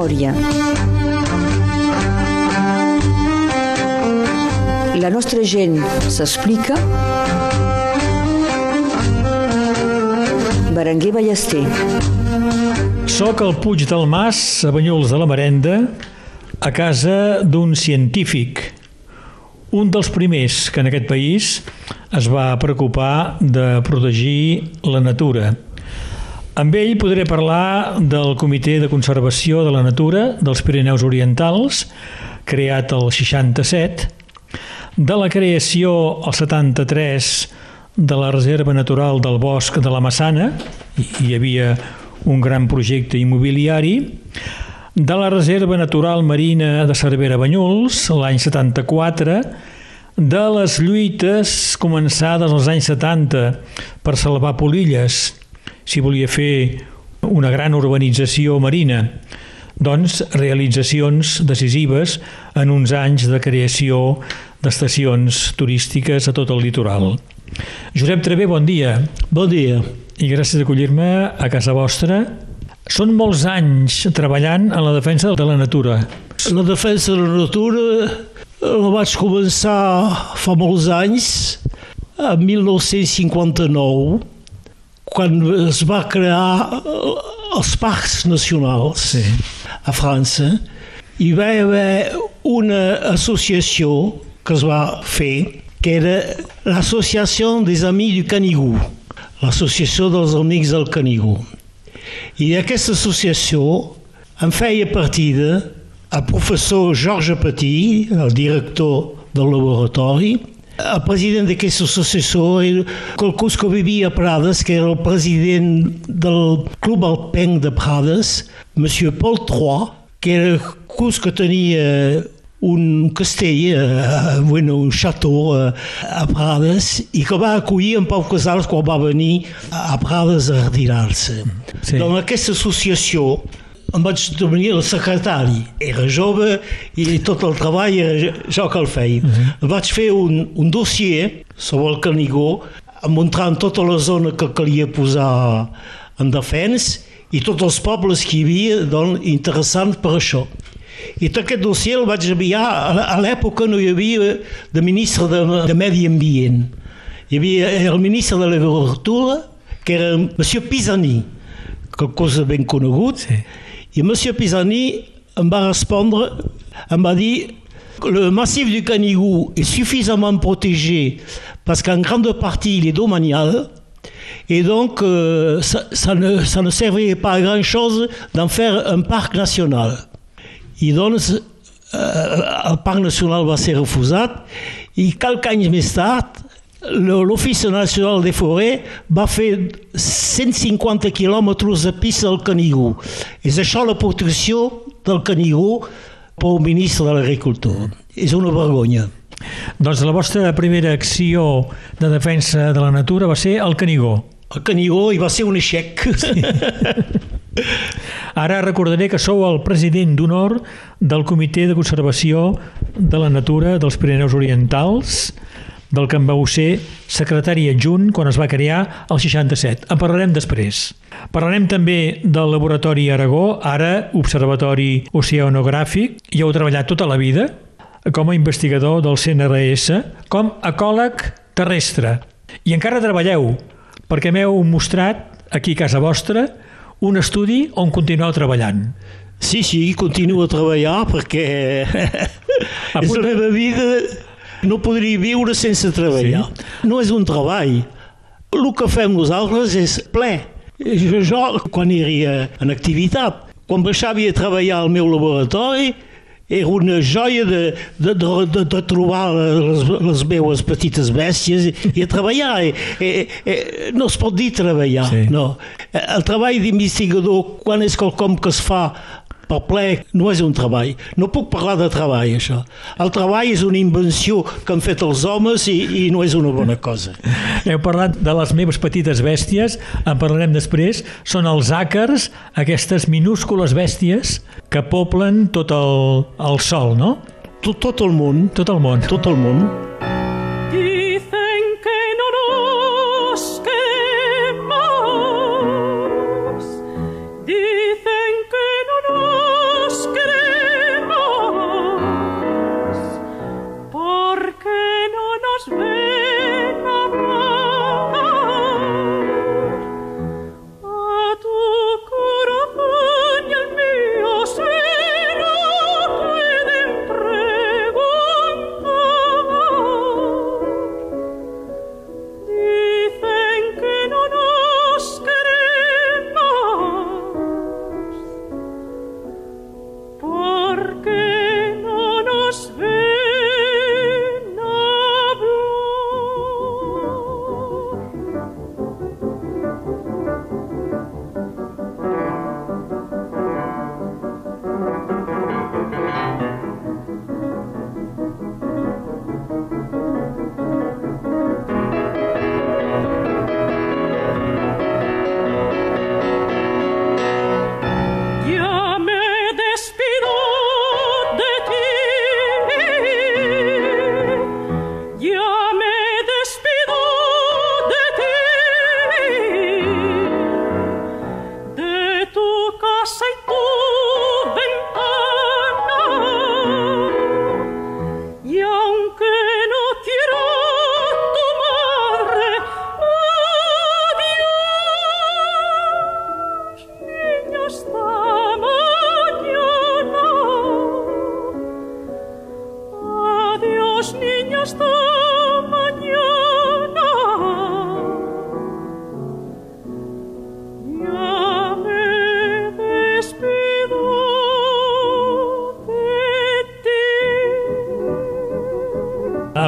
memòria. La nostra gent s'explica. Berenguer Ballester. Soc al Puig del Mas, a Banyuls de la Marenda, a casa d'un científic, un dels primers que en aquest país es va preocupar de protegir la natura. Amb ell podré parlar del Comitè de Conservació de la Natura dels Pirineus Orientals, creat el 67, de la creació al 73 de la Reserva Natural del Bosc de la Massana, hi havia un gran projecte immobiliari, de la Reserva Natural Marina de Cervera Banyuls, l'any 74, de les lluites començades als anys 70 per salvar Polilles, si volia fer una gran urbanització marina, doncs realitzacions decisives en uns anys de creació d'estacions turístiques a tot el litoral. Josep Trevé, bon dia. Bon dia. I gràcies d'acollir-me a casa vostra. Són molts anys treballant en la defensa de la natura. La defensa de la natura la vaig començar fa molts anys, en 1959, quan es va crear els parcs nacionals sí. a França. Hi va haver una associació que es va fer, que era l'Associació des Amis du Canigou, l'Associació dels Amics del Canigou. I aquesta associació en feia partida el professor Georges Petit, el director del laboratori, el president d'aquesta associació era qualcú que vivia a Prades, que era el president del Club Alpenc de Prades, Monsieur Paul III, que era cus que tenia un castell, eh, bueno, un eh, a Prades i que va acollir en Pau Casals quan va venir a Prades a retirar-se. Sí. Doncs aquesta associació em vaig devenir el secretari. Era jove i tot el treball era jo que el feia. Uh mhm. -huh. Vaig fer un, un dossier sobre el Canigó, mostrant tota la zona que calia posar en defens i tots els pobles que hi havia doncs, interessants per això. I tot aquest dossier el vaig enviar, a l'època no hi havia de ministre de, de Medi Ambient. Hi havia el ministre de l'Agricultura, que era Monsieur Pisani, que cosa ben conegut, sí i M. Pisani répondre, em va dir le massif du Canigou est suffisamment protégé parce qu'en grande partie il est domanial et donc euh, ça, ne, ça, ne, servirait pas à grand chose d'en faire un parc national. I doncs euh, el parc nacional va ser refusat i quelques anys més l'Office nacional des forêts va fer 150 quilòmetres de pista del Canigó. És això la protecció del Canigó pel ministre de l'Agricultura. És una vergonya. Doncs la vostra primera acció de defensa de la natura va ser el Canigó. El Canigó i va ser un aixec. Sí. Ara recordaré que sou el president d'honor del Comitè de Conservació de la Natura dels Pirineus Orientals, del que en vau ser secretari adjunt quan es va crear el 67. En parlarem després. Parlarem també del Laboratori Aragó, ara Observatori Oceanogràfic. Hi heu treballat tota la vida com a investigador del CNRS, com a ecòleg terrestre. I encara treballeu, perquè m'heu mostrat aquí a casa vostra un estudi on continueu treballant. Sí, sí, continuo a treballar perquè és la meva vida no podria viure sense treballar. Sí. No és un treball. El que fem nosaltres és ple. Jo, quan era en activitat, quan baixava a treballar al meu laboratori, era una joia de, de, de, de, de trobar les, les meves petites bèsties i a treballar. I, i, i, no es pot dir treballar, sí. no. El treball d'investigador, quan és quelcom que es fa per ple, no és un treball. No puc parlar de treball, això. El treball és una invenció que han fet els homes i, i no és una bona cosa. Heu parlat de les meves petites bèsties, en parlarem després. Són els àcars, aquestes minúscules bèsties que poblen tot el, el sol, no? Tot, tot el món. Tot el món. Tot el món.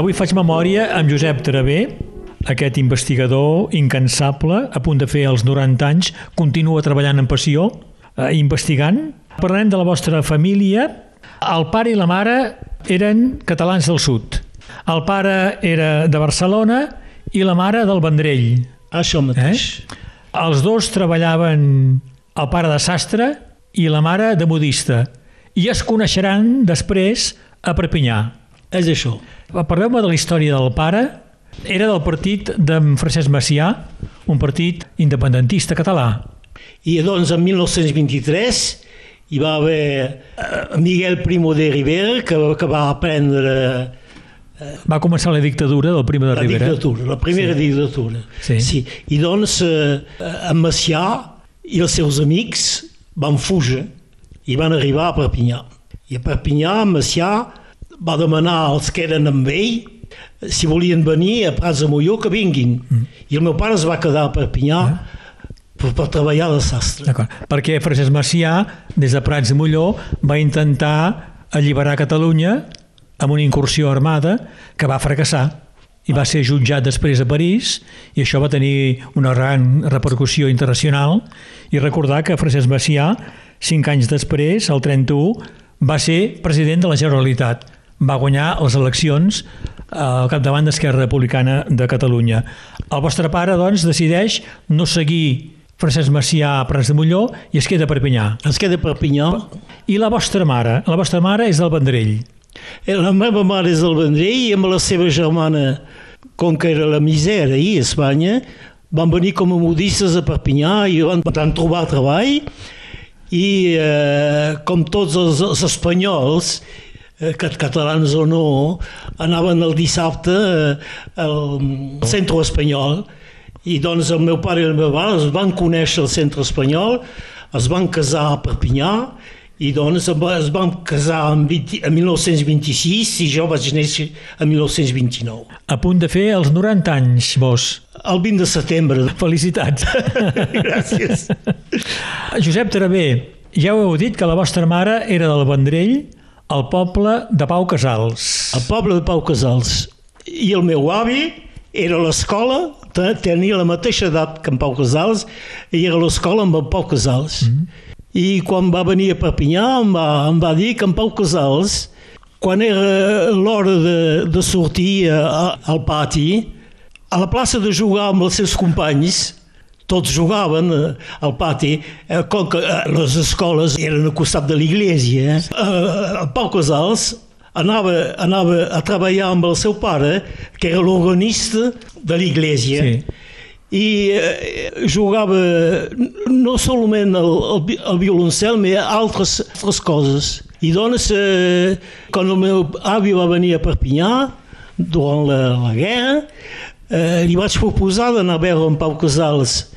Avui faig memòria amb Josep Travé, aquest investigador incansable, a punt de fer els 90 anys, continua treballant en passió, eh, investigant. Parlarem de la vostra família. El pare i la mare eren catalans del sud. El pare era de Barcelona i la mare del Vendrell. Això mateix. Eh? Els dos treballaven el pare de sastre i la mare de modista i es coneixeran després a Perpinyà. És això. Parleu-me de la història del pare. Era del partit d'en Francesc Macià, un partit independentista català. I doncs en 1923 hi va haver eh, Miguel Primo de Rivera que, que va prendre Va començar la dictadura del Primo de la Rivera. dictadura, la primera Sí. dictadura. Sí. sí. I doncs eh, en Macià i els seus amics van fugir i van arribar a Perpinyà. I a Perpinyà, en Macià va demanar als que eren amb ell si volien venir a Prats de Molló que vinguin. Mm. I el meu pare es va quedar a Perpinyà per, per treballar de sastre. D'acord. Perquè Francesc Macià, des de Prats de Molló, va intentar alliberar Catalunya amb una incursió armada que va fracassar i va ser jutjat després a París i això va tenir una gran repercussió internacional i recordar que Francesc Macià, cinc anys després, el 31, va ser president de la Generalitat. Va guanyar les eleccions al capdavant d'Esquerra Republicana de Catalunya. El vostre pare, doncs, decideix no seguir Francesc Macià a Prats de Molló i es queda a Perpinyà. Es queda a Perpinyà. I la vostra mare? La vostra mare és del Vendrell. Eh, La meva mare és del Vendrell i amb la seva germana, com que era la misèria ahir a Espanya, van venir com a modistes a Perpinyà i van, van trobar treball i eh, com tots els, els espanyols, cat- catalans o no, anaven el dissabte eh, al centre espanyol i doncs el meu pare i la meva mare es van conèixer al centre espanyol, es van casar a Perpinyà i doncs es van casar en, 20, en 1926 i jo vaig néixer en 1929. A punt de fer els 90 anys, vos. El 20 de setembre. Felicitats. Gràcies. Josep Travé, ja ho heu dit que la vostra mare era del Vendrell, al poble de Pau Casals. El poble de Pau Casals. I el meu avi era a l'escola, te- tenia la mateixa edat que en Pau Casals, i era a l'escola amb en Pau Casals. Mm -hmm. I quan va venir a Perpinyà em va, em va dir que en Pau Casals, quan era l'hora de, de sortir a, a, al pati, a la plaça de jugar amb els seus companys, tots jugaven eh, al pati, eh, com que eh, les escoles eren al costat de l'església. Pau Casals anava, anava a treballar amb el seu pare, que era l'organista de l'església. Sí. I jugava no solament el, el, el violoncel, però altres, altres coses. I doncs, eh, quan el meu avi va venir a Perpinyà, durant la, la guerra, eh, li vaig proposar d'anar a veure en Pau Casals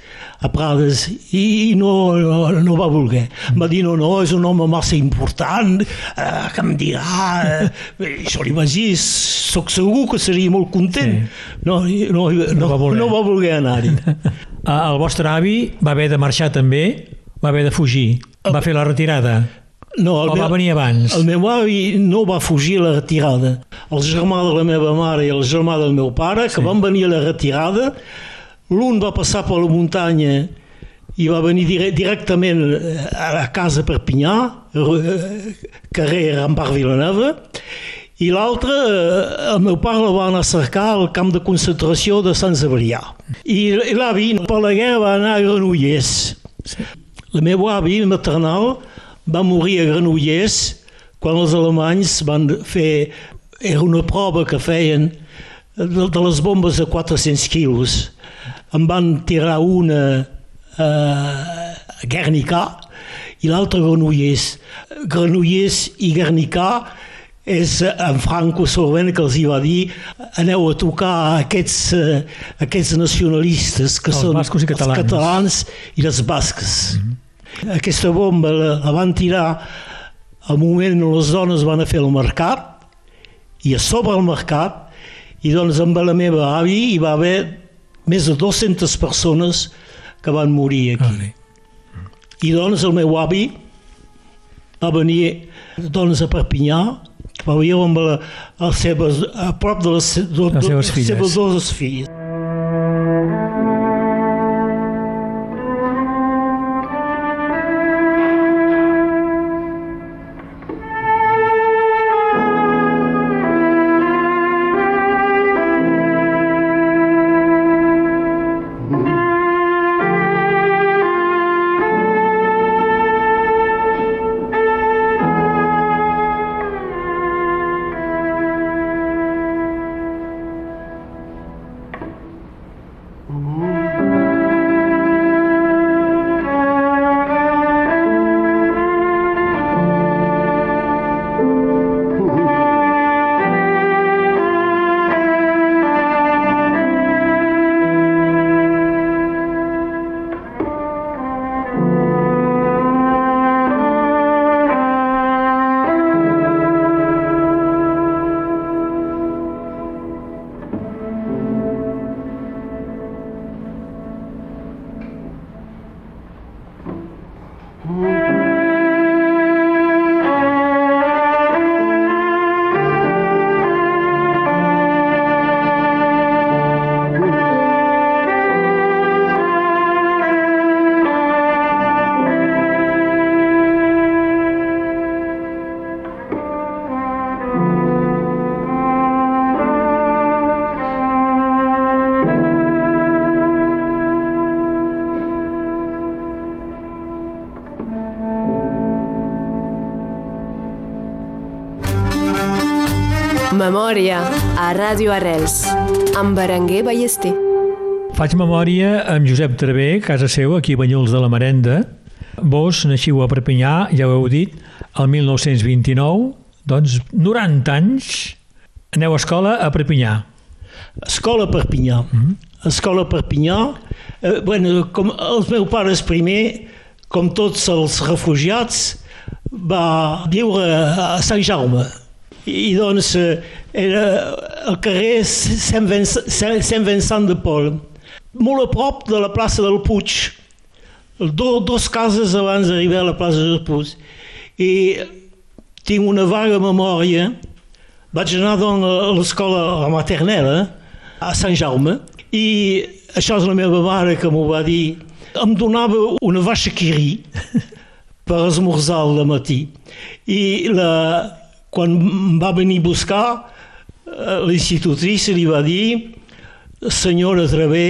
a Prades i no, no, no va voler. Em va dir, no, no, és un home massa important, eh, que em dirà... Eh, jo li vaig dir, sóc segur que seria molt content. Sí. No, no, no, No va voler. no va voler anar-hi. Ah, El vostre avi va haver de marxar també, va haver de fugir, va fer la retirada. No, O va venir abans? El meu avi no va fugir a la retirada. El germà de la meva mare i el germà del meu pare, que Sí. van venir a la retirada, l'un va passar per la muntanya i va venir dire directament eh, a la casa Perpinyà, eh, carrer Rambart Vilanova, i l'altre, eh, el meu pare el va anar a cercar al camp de concentració de Sant Cebrià. I, l'avi, per la guerra, va anar a Granollers. El meu avi maternal va morir a Granollers quan els alemanys van fer... Era una prova que feien de, de les bombes de 400 quilos. En van tirar una eh, a Guernica i l'altra a Granollers. Granollers i Guernica és en Franco Sorben que els hi va dir aneu a tocar a aquests, eh, aquests nacionalistes que Els són bascos i catalans. els catalans i les basques. Aquesta bomba la, la van tirar al moment on les dones van a fer el mercat i a sobre el mercat i doncs amb la meva avi hi va haver més de 200 persones que van morir aquí. Vale. I doncs el meu avi va venir doncs, a Perpinyà, va viure amb la, les seves, a prop de les, de, Les seves filles. seves dues filles. Memòria a Ràdio Arrels amb Berenguer Ballester. Faig memòria amb Josep Travé, casa seu, aquí a Banyuls de la Marenda. Vos naixiu a Perpinyà, ja ho heu dit, el 1929, doncs 90 anys, aneu a escola a Perpinyà. Escola Perpinyà. Escola Perpinyà. Eh, bueno, com els meus pares primer, com tots els refugiats, va viure a Sant Jaume. I doncs eh, era el carrer Sant Vincent, Vincent de Pol, molt a prop de la plaça del Puig, do, dos cases abans d'arribar a la plaça del Puig. I tinc una vaga memòria. Vaig anar doncs, a l'escola a la maternella a Sant Jaume. I això és la meva mare que m'ho va dir. Em donava una baixa quirí per esmorzar al matí. I la, quan va venir a buscar eh, l'institutrice li va dir senyora Travé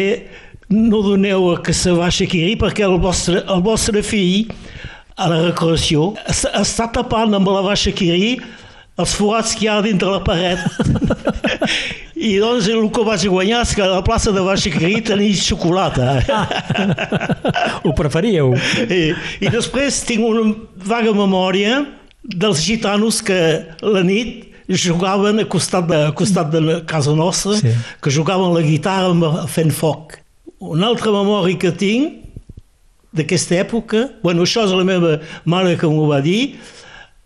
no doneu aquesta baixa quirí perquè el vostre, el vostre fill a la recreació es- està tapant amb la baixa quirí els forats que hi ha dintre la paret. I doncs el que vaig guanyar és que a la plaça de Baixa Quirí tenia xocolata. Ho preferíeu? I, I després tinc una vaga memòria dels gitanos que la nit jugaven a costat de, a costat de la casa nostra, Sí. que jugaven la guitarra fent foc. Una altra memòria que tinc d'aquesta època, bueno, això és la meva mare que m'ho va dir,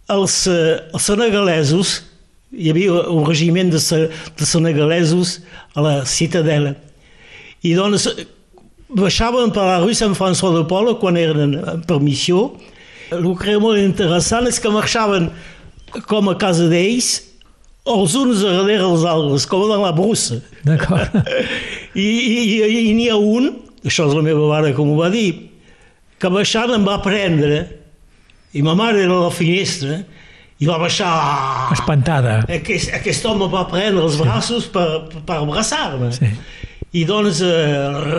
els, eh, els senegalesos, hi havia un regiment de, de senegalesos a la Ciutadela, i doncs baixaven per la rue Sant François de Paula quan eren en permissió. El que era molt interessant és que marxaven com a casa d'ells, els uns darrere els altres, com en la brussa. D'acord. I, i, i, i n'hi ha un, això és la meva mare que m'ho va dir, que baixant em va prendre, i ma mare era a la finestra, i va baixar... Espantada. Aquest, aquest home va prendre els braços per, per abraçar-me. Sí. I doncs... Eh.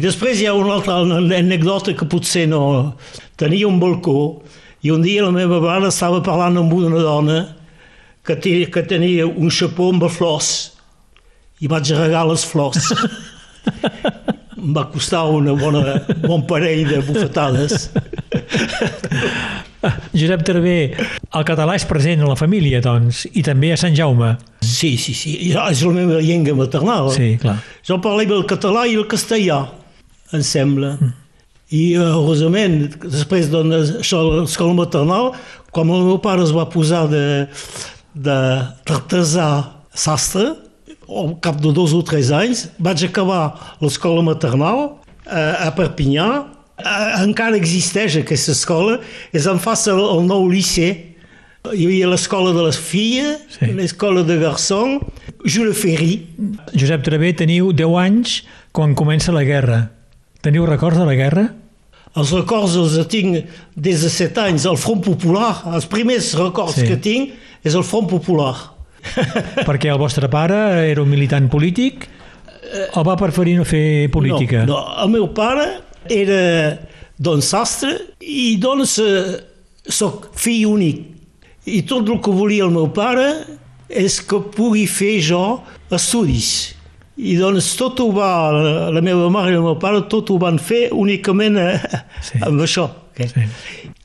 I després hi ha una altra anècdota que potser no... Tenia un balcó i un dia la meva mare estava parlant amb una dona que, te, que tenia un xapó amb flors i vaig regar les flors. em va costar una bona, bon parell de bufetades. Josep Travé, el català és present a la família, doncs, i també a Sant Jaume. Sí, sí, sí, és la meva llengua maternal. Sí, clar. Jo parlem el català i el castellà, em sembla. I, eh, heureusament, després de l'escola maternal, quan el meu pare es va posar de, de artesà sastre, al cap de dos o tres anys, vaig acabar l'escola maternal a, a Perpinyà. Eh, encara existeix aquesta escola, és en face al, al nou liceu. Hi havia l'escola de les filles, Sí. l'escola de garçons, Jules Ferry, Josep Travé, teniu 10 anys quan comença la guerra. Teniu records de la guerra? Els records els tinc des de 7 anys. El Front Popular, els primers records Sí. sí. que tinc és el Front Popular. Perquè el vostre pare era un militant polític o va preferir no fer política? No, no, el meu pare era don sastre i doncs eh, soc fill únic. I tot el que volia el meu pare és que pugui fer jo estudis. I doncs tot ho va, la meva mare i el meu pare, tot ho van fer únicament eh, Sí. amb això. Okay? Sí.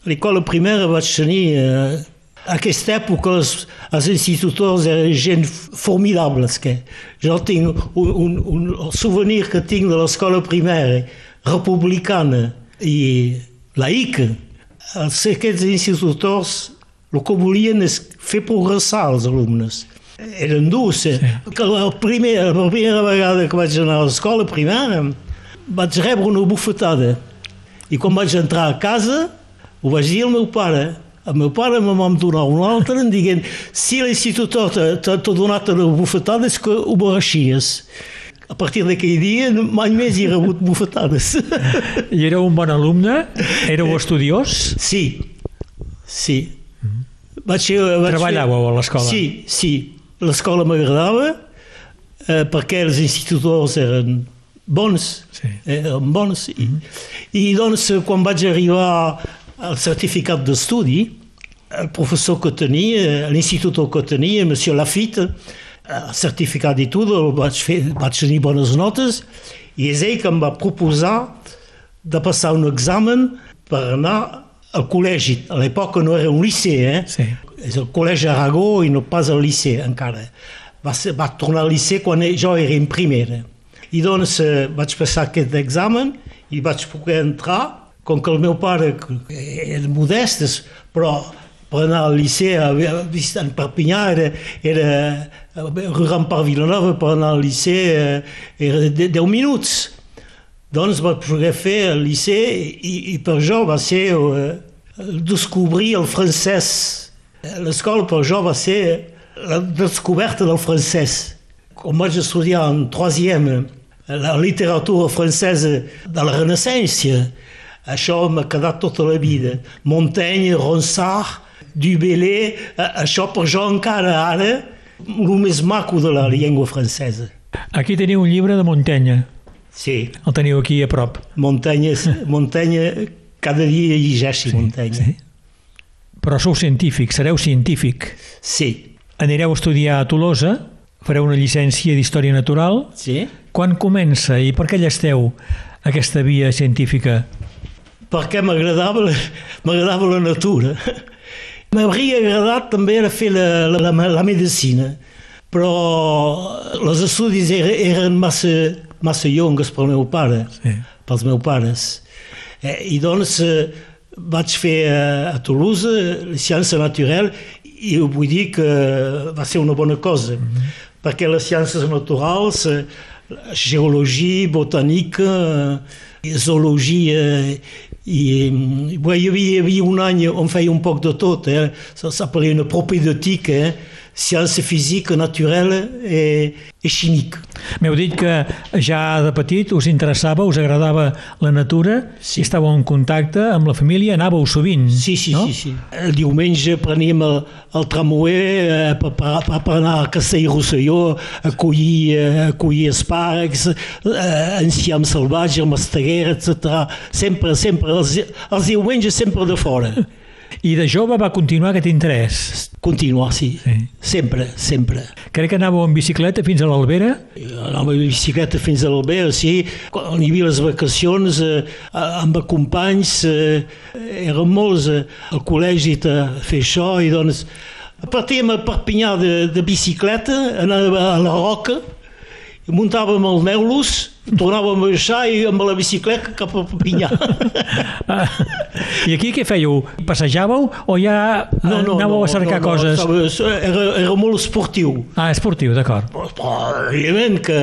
A L'école primaire vaig tenir... Eh, aquesta època els, els institutors eren gent formidables. Que jo tinc un, un, un souvenir que tinc de l'escola primària republicana i laica. Els, aquests institutors el que volien és fer progressar els alumnes. Eren durs. Eh? Que la, primera, la primera vegada que vaig anar a l'escola primària vaig rebre una bufetada. I quan vaig entrar a casa, ho vaig dir al meu pare. El meu pare me va donar una altra em dient si l'institutor t'ha donat una bufetada és que ho mereixes. A partir d'aquell dia mai més hi he rebut bufetades. I éreu un bon alumne? Éreu estudiós? sí, sí. Vaig, fer- vaig fer- Treballàveu a l'escola? Sí, sí. L'escola m'agradava eh, perquè els institutors eren bons, Sí. eren bons. I, I doncs quan vaig arribar al certificat d'estudi, el professor que tenia, l'institut que tenia, Monsieur Lafitte, el certificat i tot, el vaig, fer, vaig tenir bones notes i és ell que em va proposar de passar un examen per anar al col·legi. A l'època no era un liceu, eh? Sí. És el col·legi Aragó i no pas al liceu encara. Va, ser, va tornar al liceu quan jo era en primera. I doncs eh, vaig passar aquest examen i vaig poder entrar, com que el meu pare era modest, però per anar al liceu a vist en Perpinyà era, era rue Rampart Vilanova per anar al liceu eh, era de- 10 minuts. Doncs vaig poder fer el liceu i, i per jo va ser eh, descobrir el francès. L'escola per jo va ser la descoberta del francès. Quan vaig estudiar en troisième la literatura francesa de la Renaissance, això m'ha quedat tota la vida. Montaigne, Ronsard, Dubélé, eh, això per jo encara ara el més maco de la llengua francesa. Aquí teniu un llibre de Montaigne. Sí, El teniu aquí a prop. Montaigne, Montaigne cada dia llegeixi Montaigne. Sí. Però sou científic, sereu científic. Sí, Anireu a estudiar a Tolosa, fareu una llicència d'Història Natural. sí. Quan comença i per què llesteu aquesta via científica? perquè m'agradava la- la natura. M'hauria agradat també fer la, la, la medicina, però els estudis eren, massa, massa llongs pel meu pare, sí. pels meus pares. Eh, I doncs eh, vaig fer a, a Toulouse ciència natural i vull dir que va ser una bona cosa, mm -hmm. perquè les ciències naturals, eh, geologia, botànica, zoologia i bé, hi, havia, hi havia un any on feia un poc de tot, eh? s'appelait una propédeutique, eh? Ciència física, naturel i, i químic. M'heu dit que ja de petit us interessava, us agradava la natura, sí. i estàveu en contacte amb la família, anàveu sovint, Sí, sí, no? sí, sí. El diumenge preníem el, el tramway eh, per, per, per anar a Castell Rosselló a collir, eh, a collir espàrrecs, eh, enciam salvatge, masteguera, etc. Sempre, sempre, els, els diumenges sempre de fora. I de jove va continuar aquest interès. Continuar, sí. Sí. Sempre, sempre. Crec que anàveu en bicicleta fins a l'Albera. Anava amb bicicleta fins a l'Albera, sí. Quan hi havia les vacacions, eh, amb companys, eh, eren molts eh, al col·legi a fer això, i doncs partíem a Perpinyà de, de bicicleta, anàvem a la Roca, muntàvem els neulos, tornàvem a baixar i amb la bicicleta cap a Perpinyà. Ah, I aquí què fèieu? Passejàveu o ja no, no, anàveu a cercar no, no, coses? Estava, era, era molt esportiu. Ah, esportiu, d'acord. Però, evidentment que,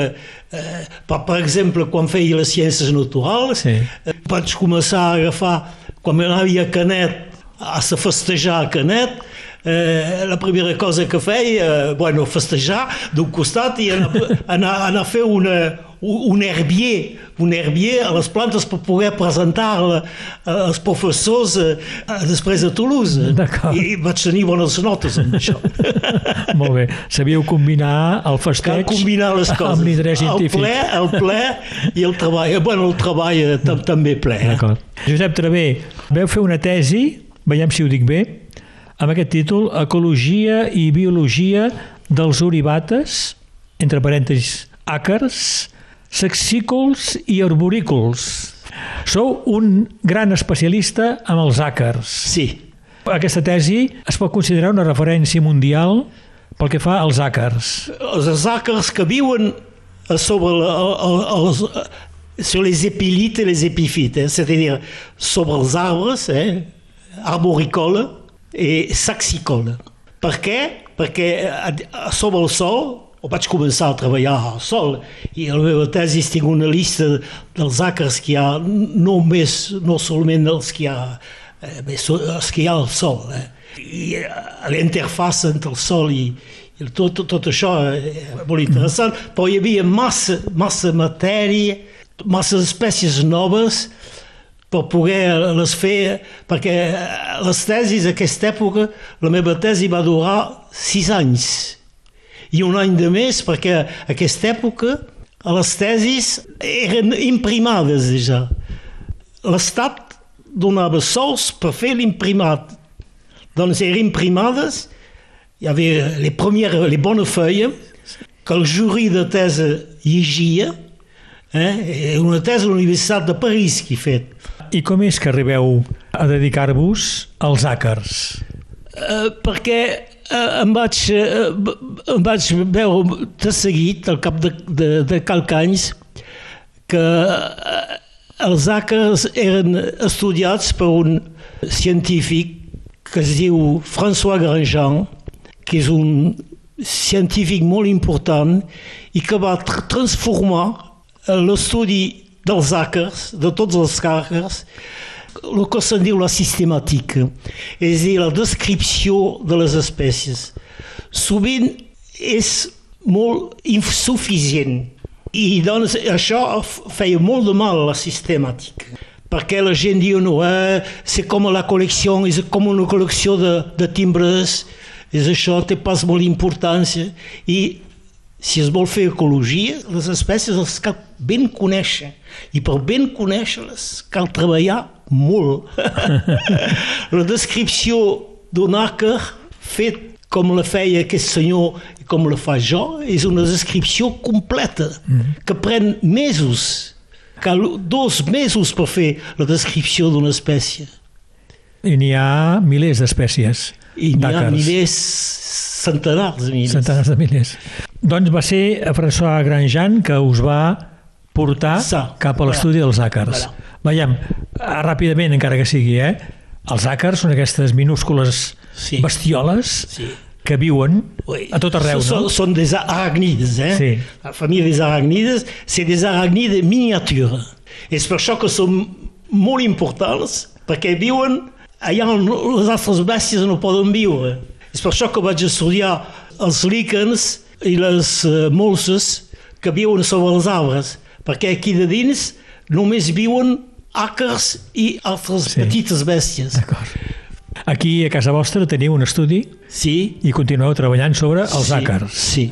eh, per, per exemple, quan feia les ciències naturals, Sí. eh, vaig començar a agafar, quan anava a Canet, a se festejar a Canet, eh, la primera cosa que feia, eh, bueno, festejar d'un costat i anar, anar, anar a fer una, un herbier, un herbier a les plantes per poder presentar als professors eh, després a Toulouse. I vaig tenir bones notes amb això. Molt bé. Sabíeu combinar el festeig Cal combinar les coses. amb l'interès científic. El ple, el ple i el treball. Bueno, el treball eh, tam també ple. Eh? D'acord. Josep Travé, veu fer una tesi, veiem si ho dic bé, amb aquest títol, Ecologia i Biologia dels Oribates, entre parèntesis, àcars, sexícols i arborícols. Sou un gran especialista amb els àcars. Sí. Aquesta tesi es pot considerar una referència mundial pel que fa als àcars. Els àcars que viuen sobre la, els, sur les épilites et les épiphytes, eh? c'est-à-dire sobre els arbres, eh? arboricola i saxicola. Per què? Perquè eh, sobre el sol o vaig començar a treballar al sol i a la meva tesi tinc una llista dels àcars que hi ha, no només, no solament els que hi ha, eh, els que hi ha al sol. Eh? I eh, l'interfaç entre el sol i, i tot, tot això és molt interessant, però hi havia massa, massa matèria, massa espècies noves per poder les fer, perquè les tesis d'aquesta època, la meva tesi va durar sis anys i un any de més perquè a aquesta època les tesis eren imprimades ja. L'Estat donava sols per fer l'imprimat. Doncs eren imprimades, hi havia les, premières, les bones feuilles que el jury de tesi llegia, eh? una tesi a l'Universitat de París que he fet. I com és que arribeu a dedicar-vos als àcars? Uh, perquè uh, em, vaig, uh, em vaig veure de seguit, al cap de, de, de calcanys, que uh, els àcars eren estudiats per un científic que es diu François Grandjean, que és un científic molt important i que va tr transformar l'estudi dels àcars, de tots els àcars, el que se'n diu la sistemàtica, és a dir, la descripció de les espècies. Sovint és molt insuficient i doncs això feia molt de mal a la sistemàtica perquè la gent diu no, eh, c'est com la col·lecció, és com una col·lecció de, de timbres, és això, té pas molt importància i si es vol fer ecologia, les espècies les cal ben conèixer i per ben conèixer-les cal treballar molt. la descripció d'un àcar fet com la feia aquest senyor i com la fa jo és una descripció completa que pren mesos cal dos mesos per fer la descripció d'una espècie. I n'hi ha milers d'espècies. I n'hi ha milers, centenars de milers. Centenars de milers. Doncs va ser François Grandjean que us va portar Sa, cap a l'estudi dels àcars. Voilà. Veiem, ah, ràpidament, encara que sigui, eh? Els àcars són aquestes minúscules Sí. bestioles Sí. que viuen Oui. a tot arreu, Ce no? sont des arachnides. Hein? Sí. La famille des arachnides, c'est des arachnides miniatures. És per això que són molt importants, perquè viuen allà on les altres bèsties no poden viure. És per això que vaig estudiar els líquens i les uh, molses que viuen sobre els arbres, perquè aquí de dins només viuen àcars i altres Sí. petites bèsties. D'acord. Aquí a casa vostra teniu un estudi Sí, i continueu treballant sobre els sí, àcars. Sí.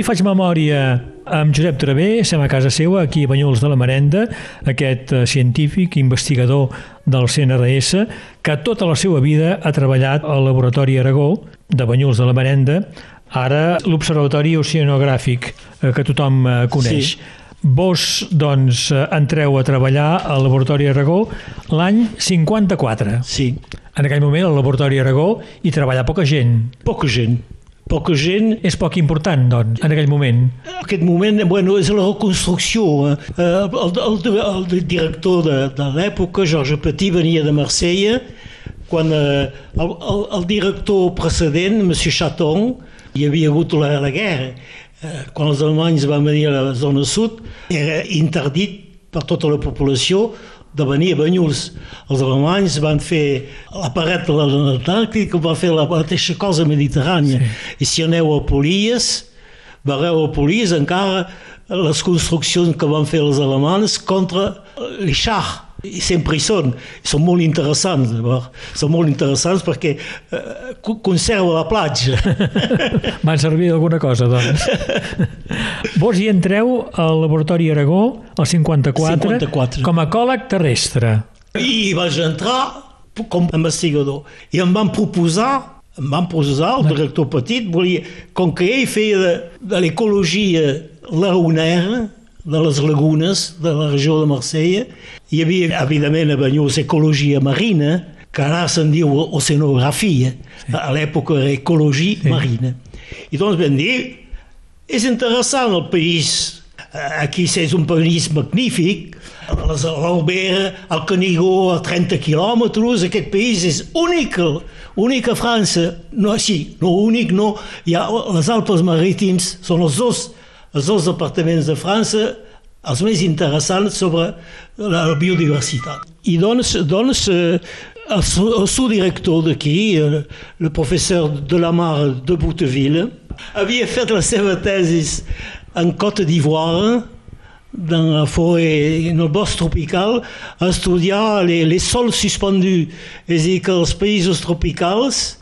Avui faig memòria amb Josep Travé, estem a casa seva, aquí a Banyuls de la Marenda, aquest eh, científic, investigador del CNRS, que tota la seva vida ha treballat al Laboratori Aragó de Banyuls de la Marenda, ara l'Observatori Oceanogràfic, eh, que tothom eh, coneix. Sí. Vos, doncs, entreu a treballar al Laboratori Aragó l'any 54. Sí. En aquell moment, al Laboratori Aragó hi treballa poca gent. Poca gent. Poca gent. És poc important, doncs, en aquell moment. En aquest moment, bueno, és la reconstrucció. Eh? Eh, El, el, el director de, de l'època, Georges Petit, venia de Marsella, quan eh, el, el, el director precedent, M. Chaton, hi havia hagut la, la guerra. Eh, quan els alemanys van venir a la zona sud, era interdit per tota la població de venir a Banyuls. Els alemanys van fer la paret de l'Antàrtic, van fer la mateixa cosa Mediterrània. Sí. I si aneu a Polies, veureu a Polies encara les construccions que van fer els alemanys contra. I sempre hi són. Són molt interessants, llavors. Són molt interessants perquè eh, co- conserva la platja. Van servir d'alguna cosa, doncs. Vos hi entreu al Laboratori Aragó, al 54, 54. com a ecòleg terrestre. I vaig entrar com a investigador. I em van proposar, em van proposar, el director Petit, volia, com que ell feia de, de l'ecologia lagunera, de les lagunes de la regió de Marsella, hi havia, evidentment, a Banyuls ecologia marina, que ara se'n diu oceanografia. Sí. A l'època era ecologia sí. marina. I doncs vam dir, és interessant el país. Aquí és un país magnífic. L'Albera, el Canigó, a 30 quilòmetres, aquest país és únic, únic a França. No, sí, no únic, no. Hi ha les Alpes marítims, són els dos, els dos departaments de França els més interessants sobre la biodiversitat. I doncs, doncs eh, el, el subdirector d'aquí, eh, el professeur de la Mar de Bouteville, havia fet la seva tesi en Côte d'Ivoire, dans la forêt, dans le bosc tropical, a estudiar les, sols suspendus. És a dir, tropicals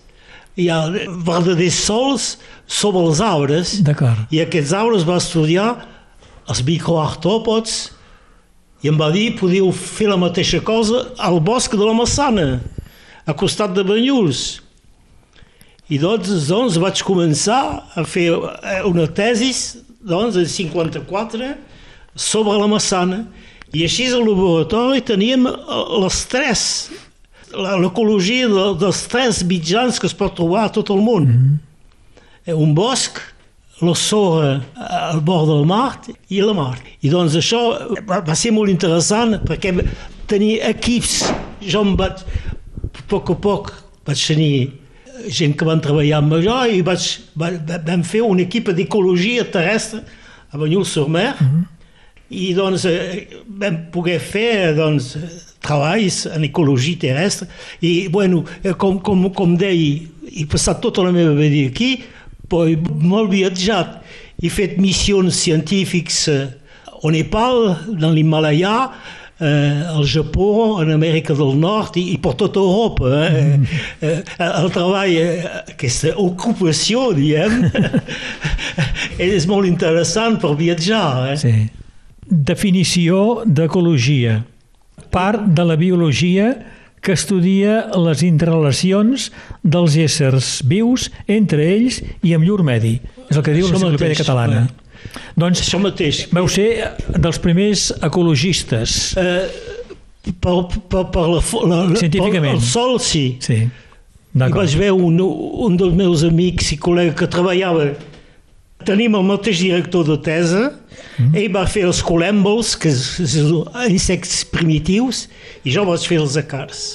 hi ha verdaders sols sobre els arbres i aquests arbres va estudiar els microartròpods i em va dir podíeu fer la mateixa cosa al bosc de la Massana, a costat de Banyuls. I doncs, doncs vaig començar a fer eh, una tesis doncs, en 54 sobre la massana. I així al laboratori teníem eh, l'estrès, l'ecologia dels tres mitjans que es pot trobar a tot el món. Mm -hmm. Un bosc, la sorra al bord del mar i la mar. I doncs això va, va ser molt interessant perquè tenia equips, jo em vaig, a poc a poc vaig tenir gent que van treballar amb jo i vaig, vam fer un equip d'ecologia terrestre a Banyuls-sur-Mer mm -hmm. I doncs eh, vam poder fer doncs, treballs en ecologia terrestre i bueno, eh, com, com, com deia, he passat tota la meva vida aquí, poi molt viatjat, he fet missions científics au Nepal, dans l'Himalaya, eh, al Japó, en Amèrica del Nord i, i per tota Europa. Eh? Mm. Eh, el treball, eh, aquesta ocupació, diem, és molt interessant per viatjar. Eh? Sí. Definició d'ecologia. Part de la biologia que estudia les interrelacions dels éssers vius entre ells i amb llur medi. És el que diu l'Enciclopèdia Catalana. Eh? Doncs Això mateix. Vau ser dels primers ecologistes. Eh, per, per, per la, la, Científicament. Per el sol, sí. Sí. I vaig veure un, un dels meus amics i col·legues que treballava tenim el mateix director de tesa, mm. ell va fer els colèmbols, que són insectes primitius, i jo vaig fer els acars.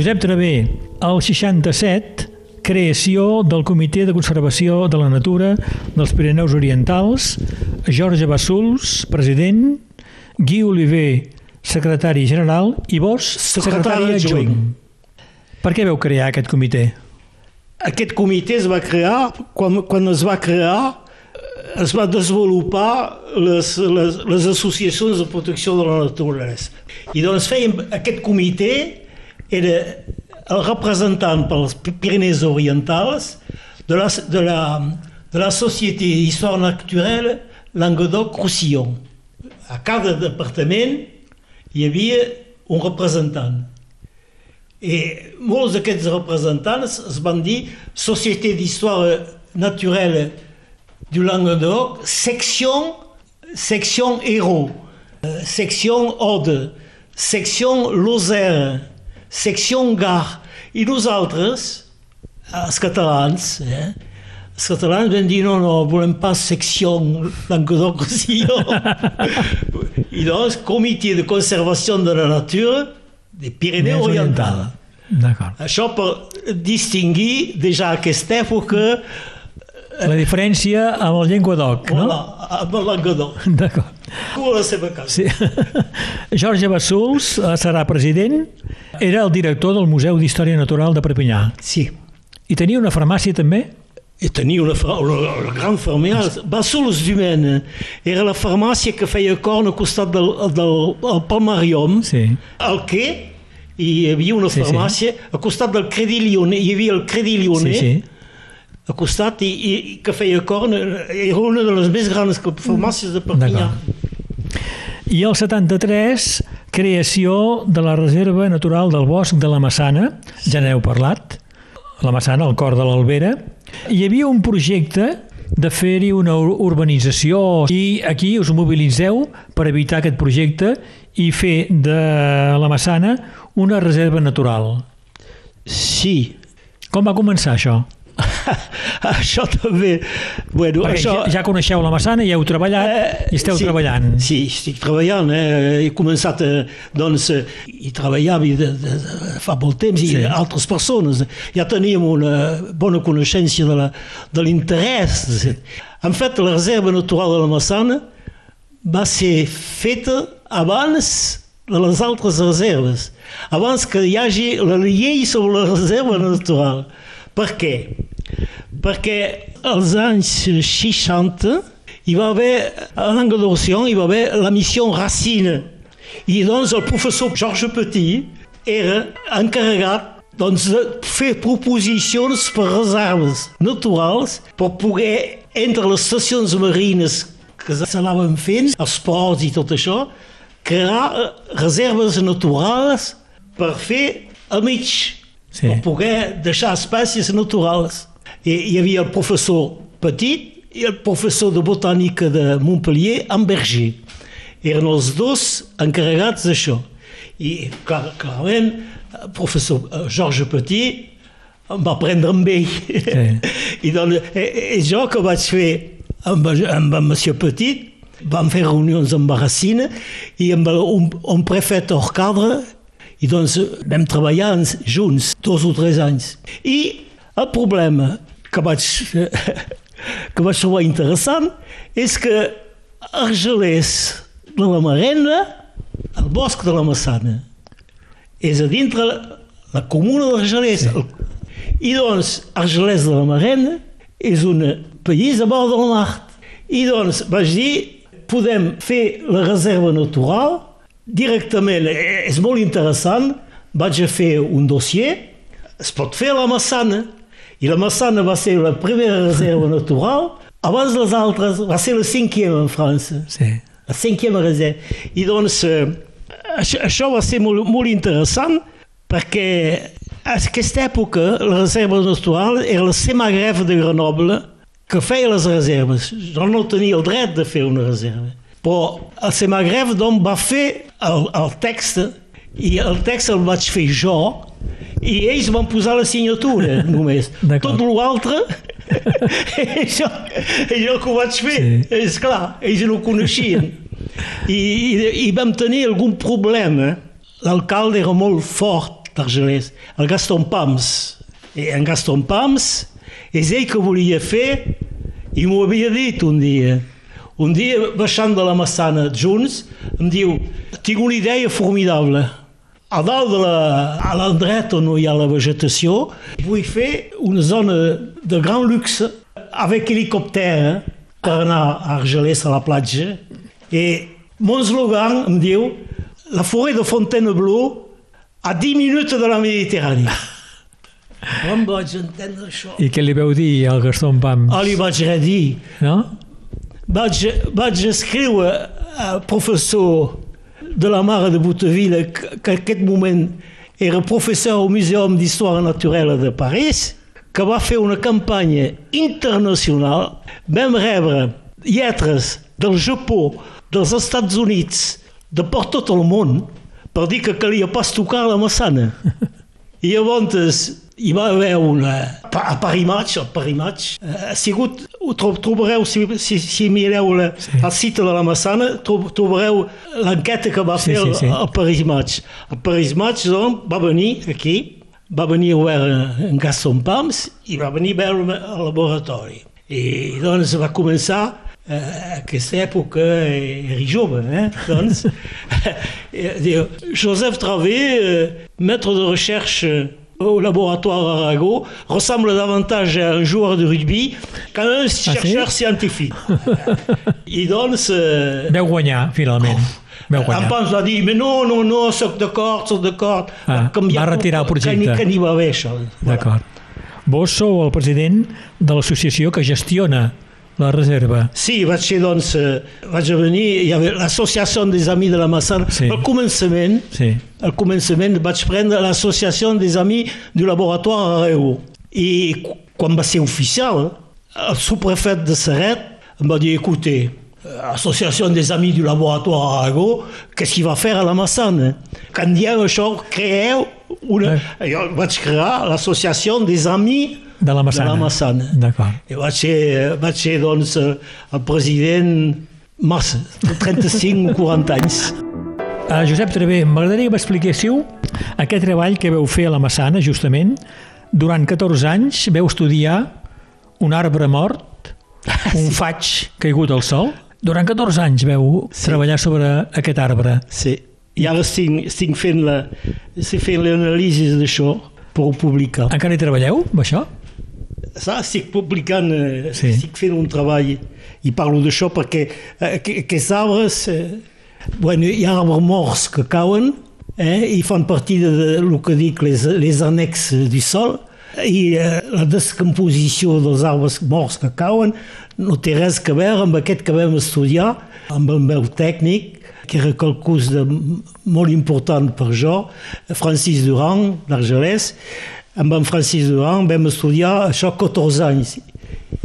Josep Travé, el 67, creació del Comitè de Conservació de la Natura dels Pirineus Orientals, Jorge Bassols, president, Guy Oliver, secretari general, i vos, secretari adjunt. Per què veu crear aquest comitè? Aquest comitè es va crear, quan, quan es va crear, es va desenvolupar les, les, les associacions de protecció de la naturalesa. I doncs fèiem aquest comitè era el representant pels Pyrénées orientals de la, de la, Société d'Histoire Naturelle Languedoc-Roussillon. A cada departament hi havia un representant. I molts d'aquests representants es van dir Société d'Histoire Naturelle du Languedoc, section, section Hérault, section Aude, section Lozère, secció Gar. I nosaltres, els catalans, eh, els catalans vam dir no, no, volem pas secció Languedoc-Roussillon. I doncs, Comitè de Conservació de la Natura de Pirineu Oriental. D'acord. Això per distingir ja aquesta època la diferència amb el Llenguadoc, no? Amb el Languedoc. D'acord. Com a la seva casa. Sí. Jorge Bassols eh, serà president, era el director del Museu d'Història Natural de Perpinyà. Sí. I tenia una farmàcia també? I tenia una, una, una gran farmàcia. Bassols d'Humaine era la farmàcia que feia corn al costat del, del, del Palmarium, Sí. al què hi havia una Sí, sí. farmàcia, al costat del Credi Lyonnais, hi havia el Credi Sí, Lyonnais, sí. Al costat, i, i, i que feia corn, era una de les més grans farmàcies de Perpinyà. I el 73, creació de la Reserva Natural del Bosc de la Massana, ja n'heu parlat, la Massana, al cor de l'Albera, Hi havia un projecte de fer-hi una ur- urbanització i aquí us mobilitzeu per evitar aquest projecte i fer de la Massana una reserva natural. Sí, Com va començar això? això també... Bueno, Perquè això, ja, ja coneixeu la Massana, ja heu treballat i esteu sí, treballant. Sí, estic treballant. Eh? He començat, eh, doncs, eh, i treballava de, de, de, fa molt temps, Sí. i altres persones. Ja teníem una bona coneixença de l'interès. En fet, la reserva natural de la Massana va ser feta abans de les altres reserves, abans que hi hagi la llei sobre la reserva natural. Per què? Perquè als anys 60 hi va haver, a l'Andalusia, hi va haver la missió Racine. I doncs el professor Georges Petit era encarregat doncs, de fer proposicions per reserves naturals per poder, entre les estacions marines que s'anaven fent, els ports i tot això, crear eh, reserves naturals per fer a mig, Sí. per poder deixar espècies naturals. I hi havia el professor Petit i el professor de botànica de Montpellier, Amberger. Eren els dos encarregats d'això. I clar, clarament el professor eh, Georges Petit em va prendre amb ell. Sí. I, doncs, eh, eh, jo que vaig fer amb, amb en Monsieur Petit, vam fer reunions amb Barracina i amb el, un, un prefet Orcadre i doncs vam treballar junts dos o tres anys. I el problema que vaig, que vaig trobar interessant és que Argelers de la Marenda, el bosc de la Massana, és a dintre la, la comuna d'Argelers. Sí. I doncs, Argelers de la Marenda és un país a bord del mar. I doncs vaig dir, podem fer la reserva natural directament, eh, és molt interessant, vaig a fer un dossier, es pot fer a la Massana. I la Massana va ser la primera reserva natural, abans les altres, va ser la cinquième en França. Sí. La cinquième reserva. I doncs, eh, això, això va ser molt, molt interessant perquè a aquesta època la reserva natural era la Semagref de Grenoble que feia les reserves. Jo no tenia el dret de fer una reserva. Però el Semagref doncs, va fer el, el text i el text el vaig fer jo i ells van posar la signatura només. Tot l'altre jo, jo que ho vaig fer, Sí. és clar, ells no ho coneixien. I, i, i vam tenir algun problema. L'alcalde era molt fort d'Argelers, el Gaston Pams. I en Gaston Pams és ell que volia fer i m'ho havia dit un dia. Un dia, baixant de la Massana junts, em diu, tinc una idea formidable. A dalt de la, a l'endret on hi ha la vegetació, vull fer una zona de gran luxe avec helicòpter per anar a Argelers a la platja. I mon slogan em diu la forêt de Fontainebleau a 10 minutes de la Mediterrània. Com vaig entendre això? I què li veu dir al Gaston Pams? Ah, li vaig dir. No? Vaig, vaig escriure al professor de la Mare de Bouteville, que, en aquest moment era professor al Museum d'Història Naturelle de París, que va fer una campanya internacional. Vam rebre lletres del Japó, dels Estats Units, de per tot el món, per dir que calia pas tocar la massana. I llavors hi va haver una... A Paris Match, a Paris Match, eh, ha sigut, ho tro- trobareu, si, si, si mireu la, Sí. sí. el site de la Massana, tro- trobareu l'enquesta que va Sí, fer sí, el, sí. el Paris Match. El Paris Match, doncs, va venir aquí, va venir a veure en Gaston Pams i va venir a veure al laboratori. I doncs va començar eh, aquesta època eh, era jove, eh? doncs, eh, diu, Joseph Travé, euh, maître de recherche au laboratoire Arago, ressemble davantage à un joueur de rugby qu'à un chercheur scientifique. I doncs... Eh, Veu guanyar, finalment. Veu en. Pons va dir, mais non, non, non, soc d'acord, soc d'acord. Ah, va retirar el projecte. Que n'hi va haver, això. D'acord. Vos sou el president de l'associació que gestiona la reserva. Sí, vaig ser, doncs, eh, vaig venir, hi havia l'associació des Amis de la Massana. Sí. Al començament, Sí. al començament vaig prendre l'associació des Amis du Laboratoire Areo. I qu- quan va ser oficial, el sous-préfet de Serret em va dir, écoutez, Associació des Amis du Laboratoire Arago, qu'est-ce qu'il va faire a la Massana? Quan dieu això, creeu una... Eh. Jo vaig crear l'Associació des Amis De la Massana. De la Massana. D'acord. I vaig ser, vaig ser doncs, eh, el president massa, de 35 o 40 anys. Uh, Josep Travé, m'agradaria que m'expliquéssiu aquest treball que veu fer a la Massana, justament. Durant 14 anys veu estudiar un arbre mort, un faig caigut al sol. Durant 14 anys veu Sí. treballar sobre aquest arbre. Sí. I ara estic, estic fent la- l'anàlisi d'això per publicar. Encara hi treballeu, amb això? Ça, estic publicant, eh, Sí. estic fent un treball i parlo d'això perquè eh, aqu- aquests arbres, eh, bueno, hi ha arbres morts que cauen eh, i fan partir de, de lo que dic les, les annexes du sol i eh, la descomposició dels arbres morts que cauen no té res a veure amb aquest que vam estudiar, amb el meu tècnic, que era quelcús de molt important per jo, Francis Durand, d'Argelès. Amb en Francis Durand vam estudiar això 14 anys.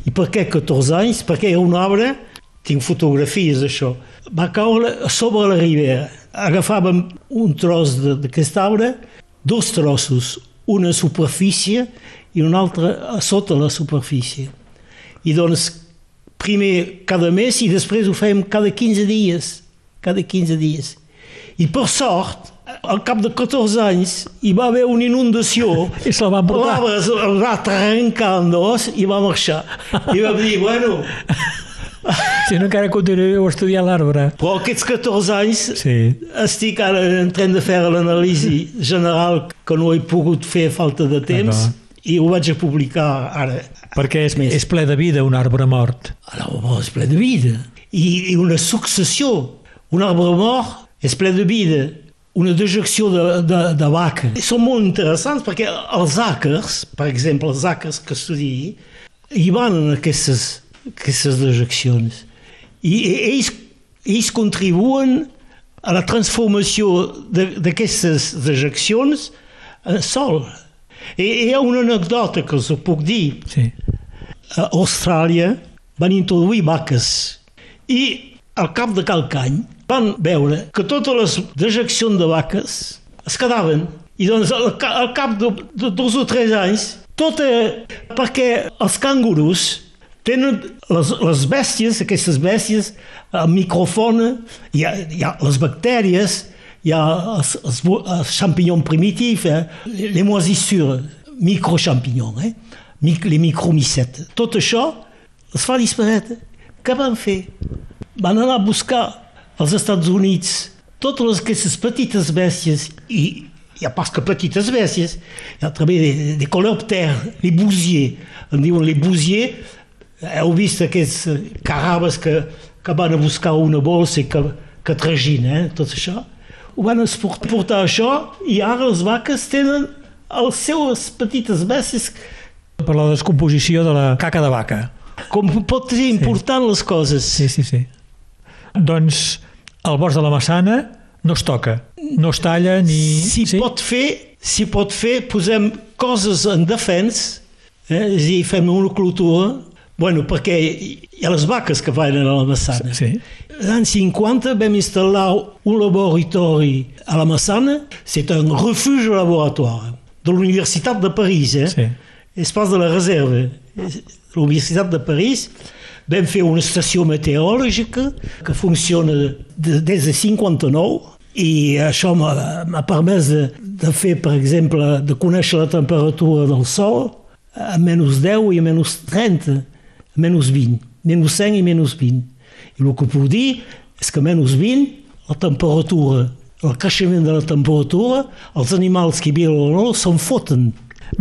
I per què 14 anys? Perquè era un arbre, tinc fotografies d'això, va caure sobre la ribera. Agafàvem un tros de- d'aquest arbre, dos trossos, una superfície i un altre a sota la superfície. I doncs primer cada mes i després ho fèiem cada 15 dies, cada 15 dies. I per sort, al cap de 14 anys, hi va haver una inundació. I se'l van portar. L'arbre es el va trencar en dos i va marxar. I vam dir, bueno, Si no, encara continueu estudiant l'arbre. però aquests 14 anys Sí. estic ara en train de fer l'anàlisi general que no he pogut fer a falta de temps D'acord. i ho vaig a publicar ara. Perquè és, Més. és ple de vida un arbre mort. L'arbre és ple de vida. I, i una successió. Un arbre mort és ple de vida. Una dejecció de, de, de vaca. Són molt interessants perquè els àquers, per exemple, els àquers que estudi, hi van en aquestes, aquestes dejeccions. I, i ells, ells contribuen a la transformació de- d'aquestes dejeccions en sol. I hi ha una anècdota que us ho puc dir Sí. a Austràlia van introduir vaques i al cap de qualque any van veure que totes les dejeccions de vaques es quedaven i doncs al, al cap de, de dos o tres anys tot era perquè els cangurus tenen les, les bèsties, aquestes bèsties, el microfone, hi ha, hi ha les bactèries, hi ha els, els, els champignons primitifs, eh? les, moisissures, microchampignons, eh? Mic, les micromicetes. Tot això es fa disparetre. Què van fer? Van anar a buscar als Estats Units totes les, aquestes petites bèsties i hi ha pas que petites bèsties, hi ha també des, des coleòpters, les bousiers, en diuen les bousiers, heu vist aquests carabes que, que van a buscar una bolsa i que, que tragina, eh, tot això. Ho van portar això i ara les vaques tenen les seues petites bèsties Per la descomposició de la caca de vaca. com pot ser important les coses. Sí, sí, sí. Doncs el bosc de la Massana no es toca, no es talla ni... Si sí? pot fer, si pot fer, posem coses en defens, eh? és a dir, fem una clotura, bueno, perquè hi ha les vaques que van a la Massana. Sí. L'any 50 vam instal·lar un laboratori a la Massana, c'est un refuge laboratoire de l'Universitat de París, eh? Sí. espace de la réserve. L'Universitat de París vam fer una estació meteorològica que funciona de, des de 59 i això m'ha permès de, de fer, per exemple, de conèixer la temperatura del Sol a menys 10 i a menys 30, a menys 20, menys 100 i menys 20. I el que puc dir és que a menys 20 la temperatura, el creixement de la temperatura, els animals que viuen a l'olor se'n foten.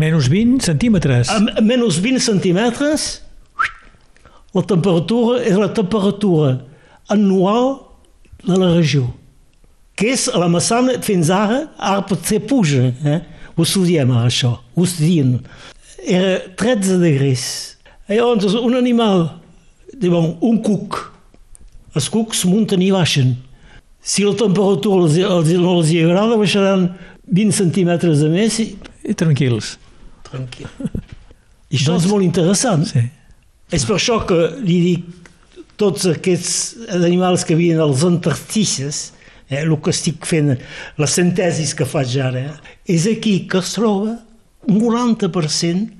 Menys 20 centímetres. A a menys 20 centímetres, la temperatura és la temperatura anual de la regió, que és a la Massana fins ara, ara potser puja, eh? ho estudiem ara això, ho estudiem. Era 13 degrees. Llavors, un animal, diuen, un cuc, els cucs munten i baixen. Si la temperatura els, els, no els hi agrada, baixaran 20 centímetres de més i I tranquils. tranquil. I això Doncs- és molt interessant. Sí. És per això que li dic tots aquests animals que viuen als intersticis, eh, el que estic fent, les sintesis que faig ara, és aquí que es troba un 90%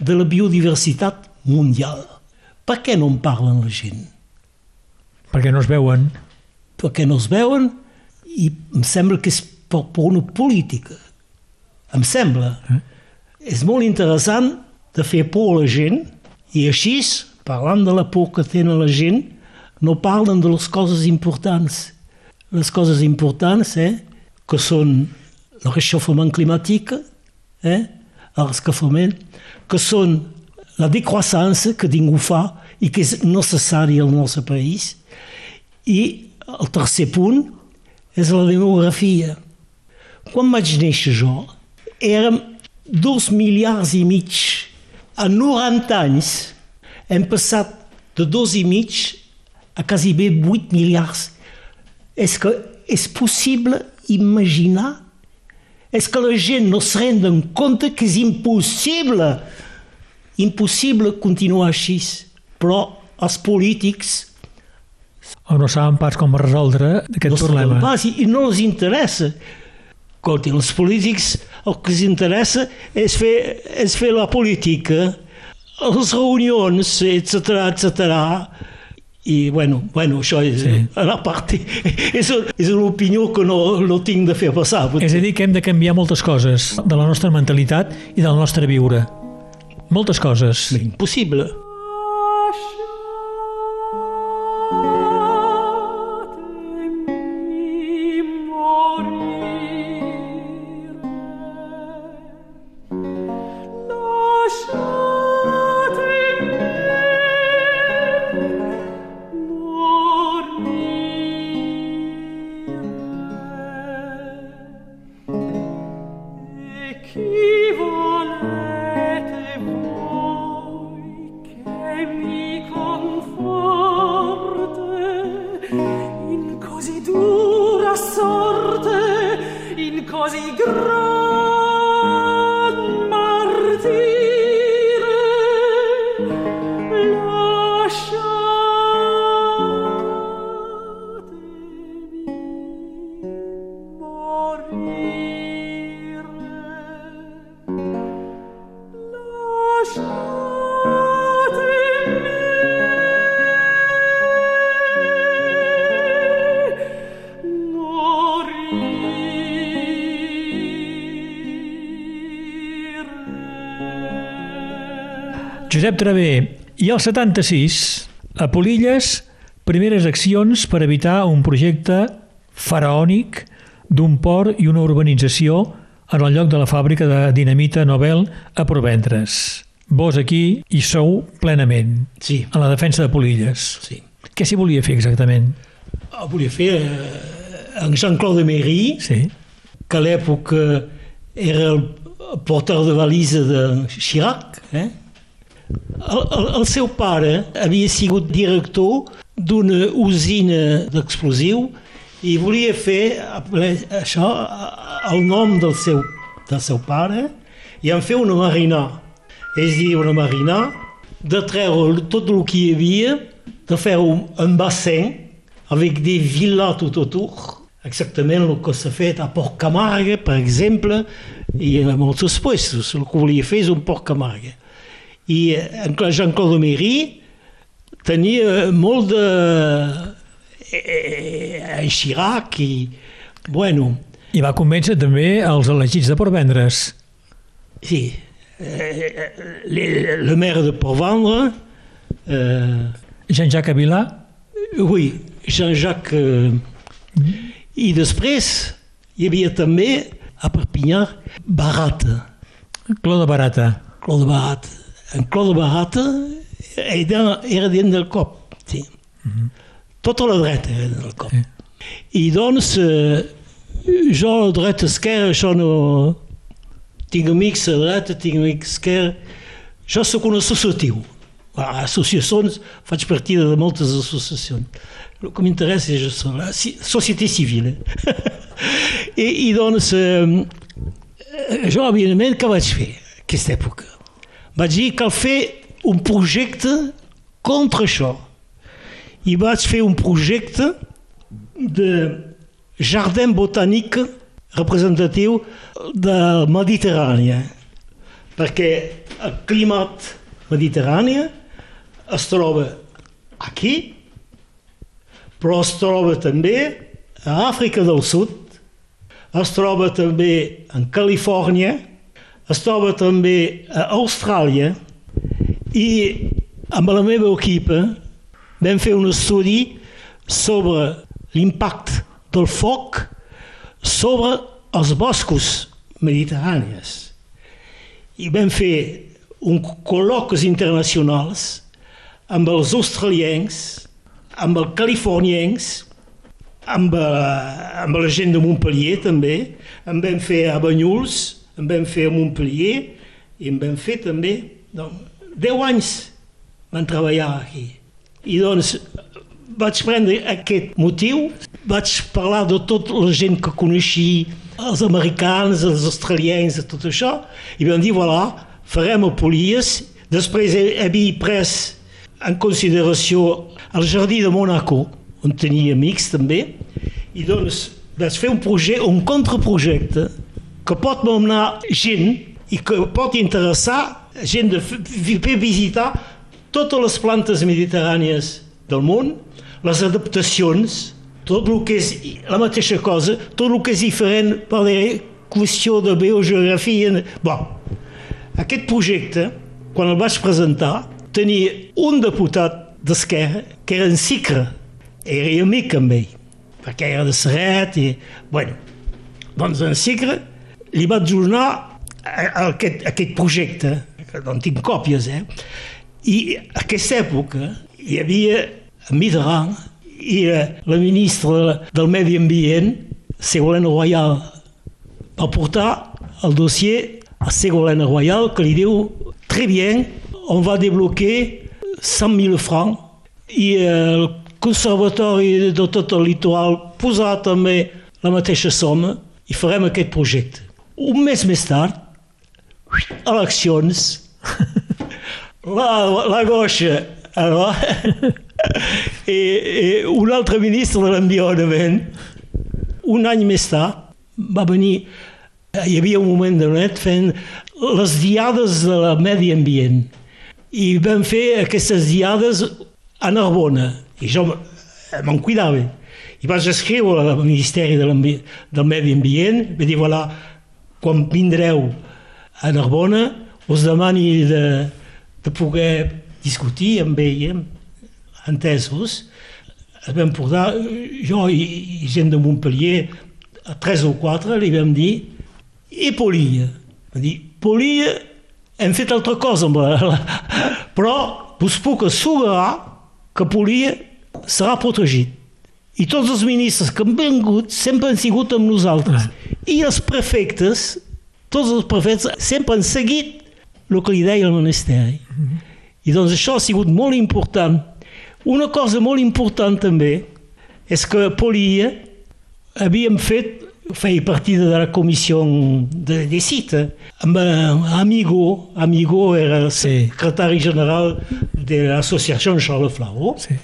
de la biodiversitat mundial. Per què no en parlen la gent? Perquè no es veuen. Perquè no es veuen i em sembla que és per, per una política. Em sembla. Eh? És molt interessant de fer por a la gent i així, parlant de la por que tenen la gent, no parlen de les coses importants. Les coses importants, eh, que són el reixofament climàtic, eh, el rescafament, que són la decroissance que ningú fa i que és necessària al nostre país. I el tercer punt és la demografia. Quan vaig néixer jo, érem dos miliards i mig. En 90 anys hem passat de dos i mig a quasi bé 8 miliards. És que és possible imaginar? És que la gent no es renda compte que és impossible, impossible continuar així. Però els polítics O no saben pas com resoldre aquest no problema. pas i no els interessa. Escolti, els polítics el que els interessa és fer, és fer la política, les reunions, etc etc. I, bueno, bueno això és Sí. a la part... És, és una opinió que no, no tinc de fer passar. És a dir, que hem de canviar moltes coses de la nostra mentalitat i del nostre viure. Moltes coses. Impossible. Josep Travé, i al 76, a Polilles, primeres accions per evitar un projecte faraònic d'un port i una urbanització en el lloc de la fàbrica de dinamita Nobel a Provendres. Vos aquí hi sou plenament, Sí, en la defensa de Polilles. sí. Què s'hi volia fer exactament? Ah, volia fer eh, en Jean-Claude Méry, Sí, que a l'època era el porter de valisa de Chirac. Eh? El, el, el seu pare havia sigut director d'una usina d'explosiu i volia fer això el nom del seu, del seu pare i en fer una marina. És a dir, una marina de treure tot el que hi havia, de fer un, un bassin avec des villas tout autour, exactament el que s'ha fet a Port Camargue, per exemple, i a molts puestos. El que volia fer és un Port Camargue. I eh, en Jean-Claude Méry tenia molt de... Eh, en Chirac i... Bueno, i va convèncer també els elegits de Portvendres. sí, eh, le, le maire de Port-Vendre, eh, Jean-Jacques Avilà, Oui, Jean-Jacques. eh, I després hi havia també a Perpinyà Barata, Cló de Barata. Claude Barata. Claude Barata era, era dins del cop, sí. Tota la dreta era dins del cop. Sí. I doncs, eh, jo a dreta esquerra, això no... Tinc amics a dreta, tinc amics a esquerra. Jo sóc un associatiu. A associacions, faig partida de moltes associacions. El que m'interessa és això, la ci- societat civil. Eh? I, I doncs, eh, jo, evidentment, què vaig fer aquesta època? Vaig dir cal fer un projecte contra això. I vaig fer un projecte de jardin botànic representatiu de Mediterrània, perquè el climat mediterrani es troba aquí, però es troba també a Àfrica del Sud, es troba també en Califòrnia, es troba també a Austràlia i amb la meva equipa vam fer un estudi sobre l'impacte del foc sobre els boscos mediterranis. I vam fer un col·loques internacionals amb els australians, amb els californians, amb, eh, amb la gent de Montpellier també, en vam fer a Banyuls, en vam fer a Montpellier i en vam fer també, doncs, 10 anys van treballar aquí. I doncs vaig prendre aquest motiu, vaig parlar de tota la gent que coneixia, els americans, els australians, tot això, i vam dir, voilà, farem Polies. Després havia pres en consideració el jardí de Monaco, on tenia amics també, i doncs vaig fer un projecte, un contraprojecte que pot m'emmenar gent i que pot interessar gent de fer visitar totes les plantes mediterrànies del món, les adaptacions, tot el que és la mateixa cosa, tot el que és diferent per la qüestió de biogeografia. Bon, aquest projecte, quan el vaig presentar, tenia un deputat d'Esquerra que era en Cicre, era amic amb ell, perquè era de Serret i... Bueno, doncs en Cicre li vaig donar aquest, aquest projecte, que no en tinc còpies, eh? I a aquesta època hi havia Mitterrand i la ministra del Medi Ambient, Ségolène Royal, va portar el dossier a Ségolène Royal que li diu très bien, on va débloquer 100 000 francs i el conservatori de tot el litoral posarà també la mateixa soma i farem aquest projecte. Un mes més tard, eleccions, la, la goixa, i, i un altre ministre de l'Environament, un any més tard, va venir hi havia un moment de net fent les diades de la medi ambient. I vam fer aquestes diades a Narbona. I jo me'n cuidava. I vaig escriure al Ministeri de del Medi Ambient vaig dir, voilà, quan vindreu a Narbona us demani de, de poder discutir amb ell entesos es vam portar jo i, i gent de Montpellier a tres o quatre li vam dir i Polia. Va dir, Polia hem fet altra cosa, amb la... però us puc assegurar que Polia serà protegit. I tots els ministres que han vingut sempre han sigut amb nosaltres. I els prefectes, tots els prefectes, sempre han seguit el que li deia el ministeri. I doncs això ha sigut molt important. Una cosa molt important també és que Polia havíem fet feia partida de la comissió de, de cita. Amb Amigo, Amigo era el secretari general de l'associació Charles Flau. Sí.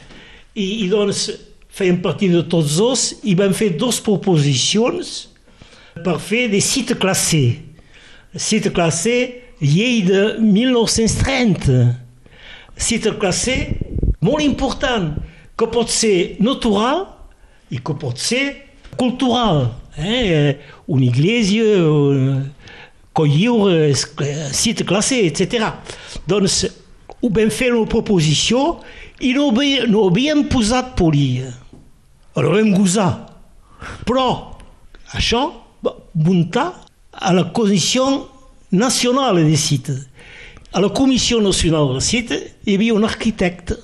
I, I doncs feien partida de tots dos i van fer dues proposicions per fer des sites classés. Site classé llei de 1930. Site classé molt important, que pot ser natural i que pot ser cultural eh, una iglesia, collir, site classé, etc. Doncs ho vam fer una proposició i no, havia, no havíem posat polia. Vam gosar. Però això va muntar a la Comissió Nacional de Site. A la Comissió Nacional de Site hi havia un arquitecte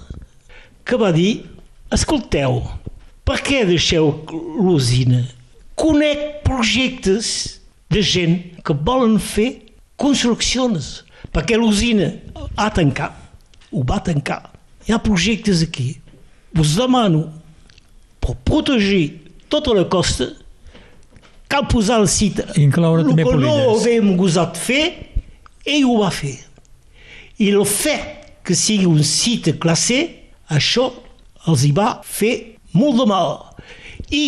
que va dir escolteu, per què deixeu l'usina? conec projectes de gent que volen fer construccions, perquè l'usina ha tancat, ho va tancar. Hi ha projectes aquí. Us demano, per protegir tota la costa, cal posar el cita. Incloure el que no havíem gosat fer, ell ho va fer. I el fet que sigui un site classé, això els hi va fer molt de mal. I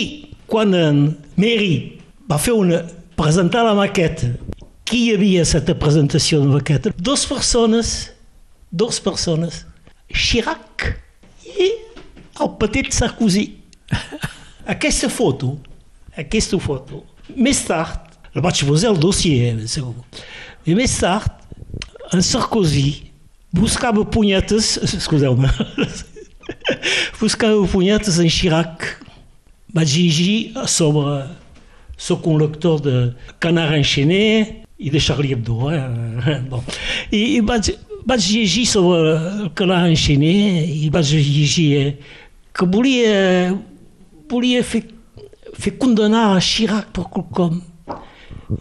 quan en Mary va fer una, presentar la maqueta, qui hi havia a aquesta presentació de maqueta? Dos persones, dos persones, Chirac i el petit Sarkozy. Aquesta foto, aquesta foto, més tard, la vaig posar al dossier, segur. I més tard, en Sarkozy buscava punyetes, escuseu-me, buscava punyetes en Chirac. Vaig llegir sobre... Soc un lector de Canard enchaîné i de Charlie Hebdo. Eh? Bon. I, i vaig, vaig llegir sobre el Canard enchaîné i vaig llegir eh, que volia, volia fer, fer condenar a Chirac per quelcom.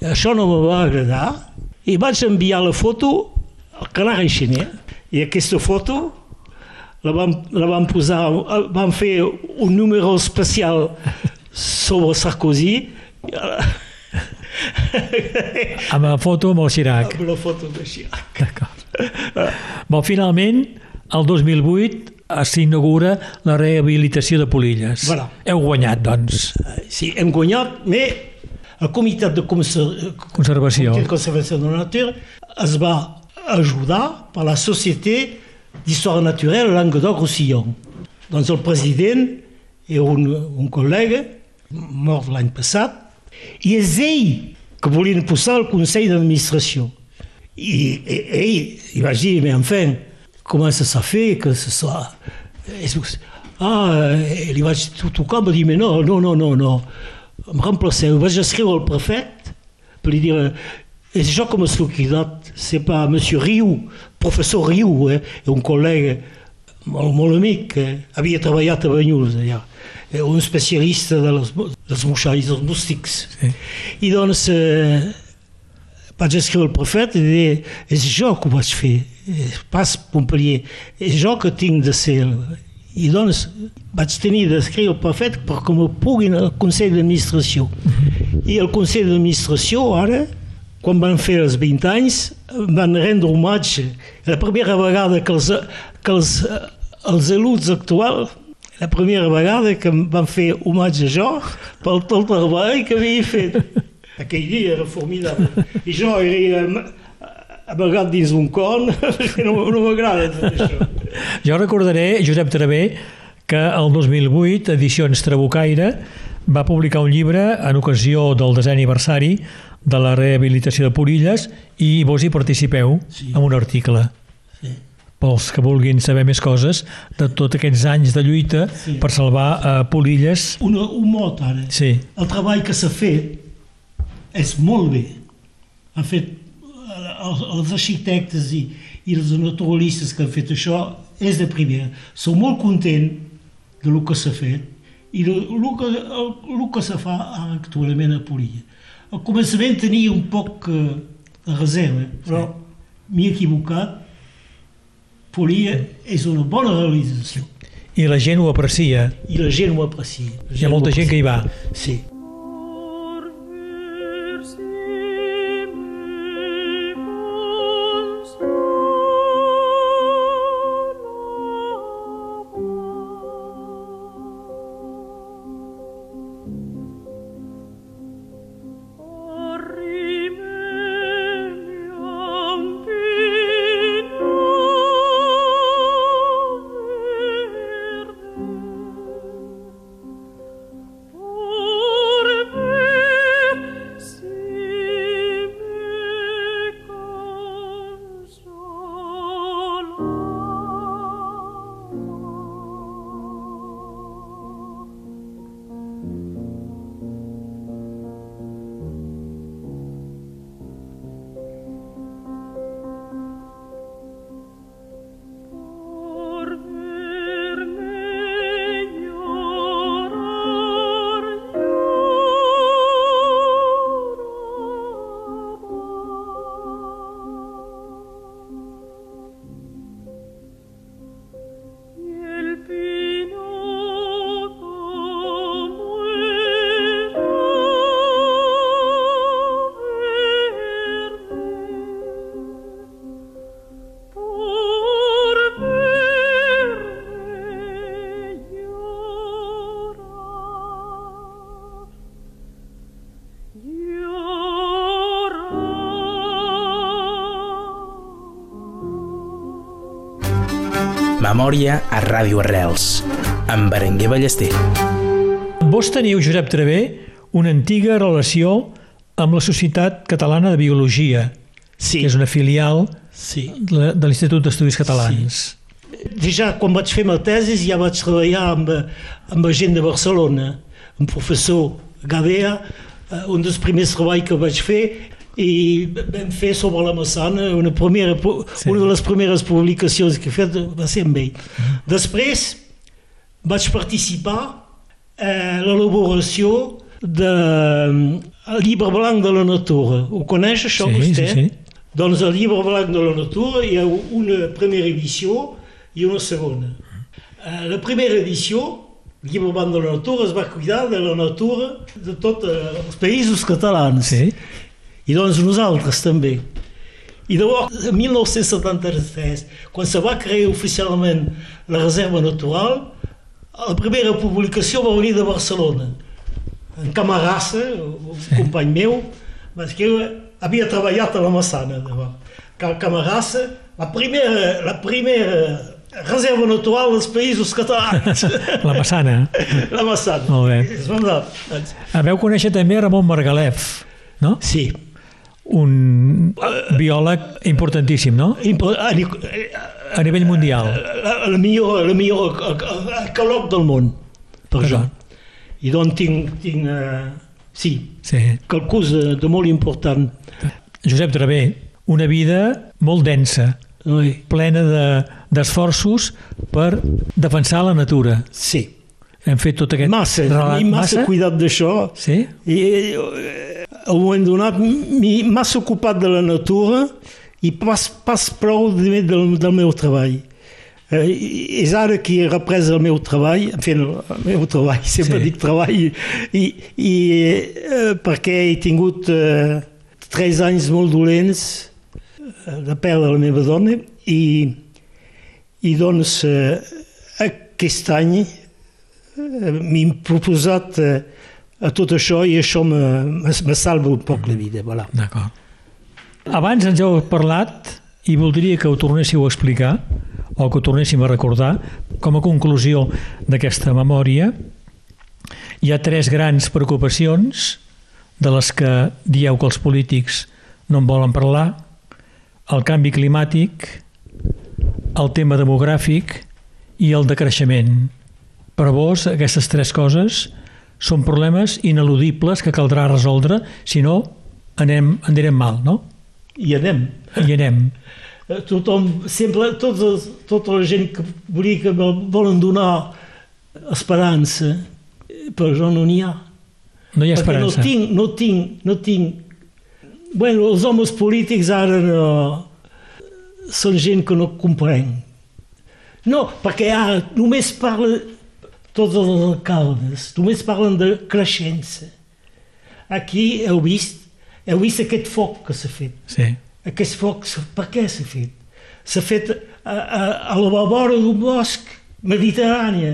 I això no me va agradar i vaig enviar la foto al Canard enchaîné i aquesta foto la vam, la vam posar, vam fer un número especial sobre Sarkozy Amb la foto amb el Chirac. amb la foto de Chirac. D'acord. Bon, finalment, el 2008 s'inaugura la rehabilitació de Polilles. Voilà. Heu guanyat, doncs. Sí, hem guanyat, mais el comitè de conser- Conservació. comitè de conservació de la natura es va ajudar per la Societé d'Histoire Naturelle Languedoc-Roussillon. Doncs el president era un, un col·lega mort l'any passat i és ell que volien posar el Consell d'Administració. I, i ell i vaig dir, mais enfin, comment ça s'ha fait que ce soit... És- Ah, eh, li vaig tocar, va dir, mais no, no, no, no, no. Em remplaceu, vaig escriure al prefecte per li dir, és jo que m'he liquidat, c'est pas monsieur Riu, professor Riu, eh, un col·lega molt, molt amic, que havia treballat a Banyuls allà, eh, un especialista de les, dels moixalls, dels mústics. Sí. I doncs eh, vaig escriure al prefet i dir, és jo que ho vaig fer, pas Montpellier, és jo que tinc de ser... el-" I doncs vaig tenir d'escriure al prefet perquè me puguin al Consell d'Administració. I el Consell d'Administració ara, quan van fer els 20 anys, van rendre homatge. La primera vegada que els, que els, els eluts actuals la primera vegada que em van fer homatge a jo pel tot el treball que havia fet. Aquell dia era formidable. I jo era amagat dins un con, no, no m'agrada tot això. Jo recordaré, Josep Travé, que el 2008 Edicions Trabucaire va publicar un llibre en ocasió del desè aniversari de la rehabilitació de Porilles i vos hi participeu Sí. amb un article. Sí. Pels que vulguin saber més coses de tots aquests anys de lluita Sí. per salvar uh, Polilles. Una, un mot ara. Sí, El treball que s'ha fet és molt bé. Han fet eh, els, els arquitectes i, i els naturalistes que han fet això és de primera. Som molt content de lo que s'ha fet i de lo que, el, el que se fa actualment a Polilla. Al començament tenia un poc eh, de reserva, però m'he equivocat. Polilla és una bona realització i la gent ho aprecia. i la gent ho aprecia. La Hi ha molta gent que hi va. Sí. Memòria a Ràdio Arrels, amb Berenguer Ballester. Vos teniu, Josep Travé, una antiga relació amb la Societat Catalana de Biologia, Sí, que és una filial sí. de l'Institut d'Estudis Catalans. Ja quan vaig fer ma tesi ja vaig treballar amb, amb la gent de Barcelona, amb el professor Gadea, eh, un dels primers treballs que vaig fer i vam fer sobre la Massana una, primera, Sí. una de les primeres publicacions que he fet va ser amb ell. Després vaig participar a l'elaboració del llibre blanc de la natura. Ho coneix això Sí, vostè? sí, sí. Doncs el llibre blanc de la natura hi ha una primera edició i una segona. Eh, La primera edició, el llibre blanc de la natura, es va cuidar de la natura de tots els països catalans. Sí? I doncs nosaltres també. I llavors, en 1973, quan se va crear oficialment la reserva natural, la primera publicació va venir de Barcelona. En Camarassa, un sí. company meu, va escriure, havia treballat a la Massana. llavors. Ca- Camarassa, la primera, la primera reserva natural dels països catalans. La Massana. la Massana. Molt bé. És veritat. Ah, Veu conèixer també Ramon Margalef, no? Sí. Un biòleg importantíssim, no? Impo- a- nivell mundial. el el millor, el millor arqueòleg del món, per això. I doncs tinc, tinc uh, sí, Sí. quelcús de, de molt important. Josep Travé, una vida molt densa, Ui, plena de- d'esforços per defensar la natura. sí, Hem fet tot aquest massa, relat. i massa, cuidat d'això. Sí? I eh, a un moment donat m'he massa ocupat de la natura i pas, pas prou de, del, del meu treball. Eh, és ara que he reprès el meu treball, en fi, el meu treball, sempre Sí. sí. dic treball, i, i eh, perquè he tingut eh, tres anys molt dolents eh, de perdre la meva dona i, i doncs eh, aquest any eh, m'he proposat eh, a tot això i això me, me, me salva un poc la vida. Voilà. D'acord. Abans ens heu parlat i voldria que ho tornéssiu a explicar o que ho tornéssim a recordar com a conclusió d'aquesta memòria hi ha tres grans preocupacions de les que dieu que els polítics no en volen parlar el canvi climàtic el tema demogràfic i el decreixement per vos aquestes tres coses són problemes ineludibles que caldrà resoldre si no anem, anirem mal, no? I anem. I anem. Eh, Tothom, sempre, els, tota la gent que volia que vol- volen donar esperança, però no n'hi ha. No hi ha Perquè no esperança. tinc, no tinc, no tinc... Bueno, els homes polítics ara no... Són gent que no comprenc. No, perquè ara només parla tots els alcaldes, només parlen de creixença. Aquí heu vist, heu vist aquest foc que s'ha fet. Sí. Aquest foc, per què s'ha fet? S'ha fet a, a, a la vora d'un bosc mediterrani.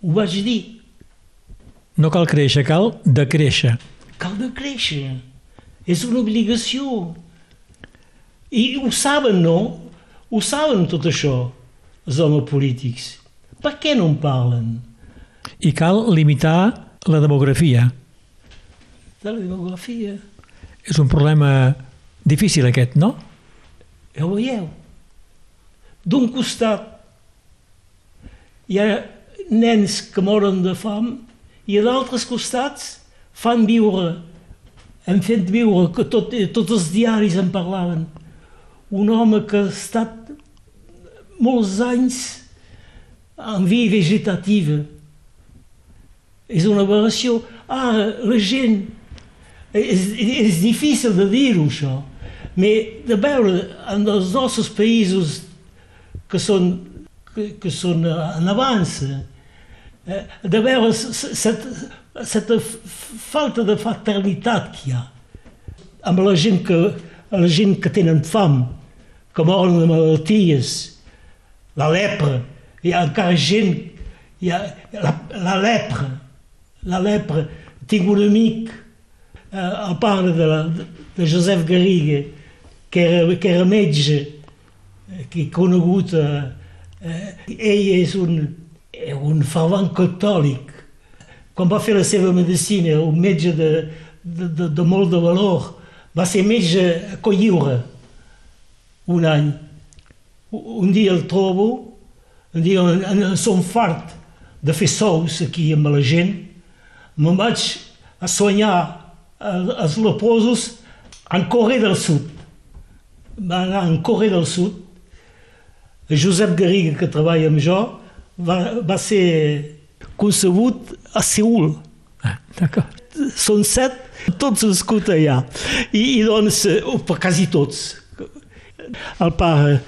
Ho vaig dir. No cal créixer, cal decréixer. Cal de créixer. És una obligació. I ho saben, no? Ho saben tot això, els homes polítics. Per què no en parlen? I cal limitar la demografia. De la demografia. És un problema difícil aquest, no? Ja ho veieu. D'un costat hi ha nens que moren de fam i a d'altres costats fan viure, hem fet viure, que tot, tots els diaris en parlaven, un home que ha estat molts anys en vida vegetativa. És una aberració. Ara, la gent... És, és difícil de dir-ho, això. Però de veure en els nostres països que són, que, que són en avança, eh, de veure aquesta falta de fraternitat que hi ha amb la gent que, la gent que tenen fam, que moren de malalties, la lepra, hi ha encara gent, hi ha la, la lepra, la lepra. Tinc un amic, eh, el pare de, la, de Josep Garriga, que era, que era metge, que conegut Eh, ell és un, un fervent catòlic. Quan va fer la seva medicina, un metge de, de, de, de molt de valor, va ser metge a Colliure un any. Un dia el trobo, un dia en, en som fart de fer sous aquí amb la gent, me'n vaig a soignar els leprosos en Corea del Sud. Va anar en Corea del Sud. Josep Garriga, que treballa amb jo, va, va ser concebut a Seul. Ah, D'acord. Són set, tots nascuts allà. I, i doncs, eh, per quasi tots. El pare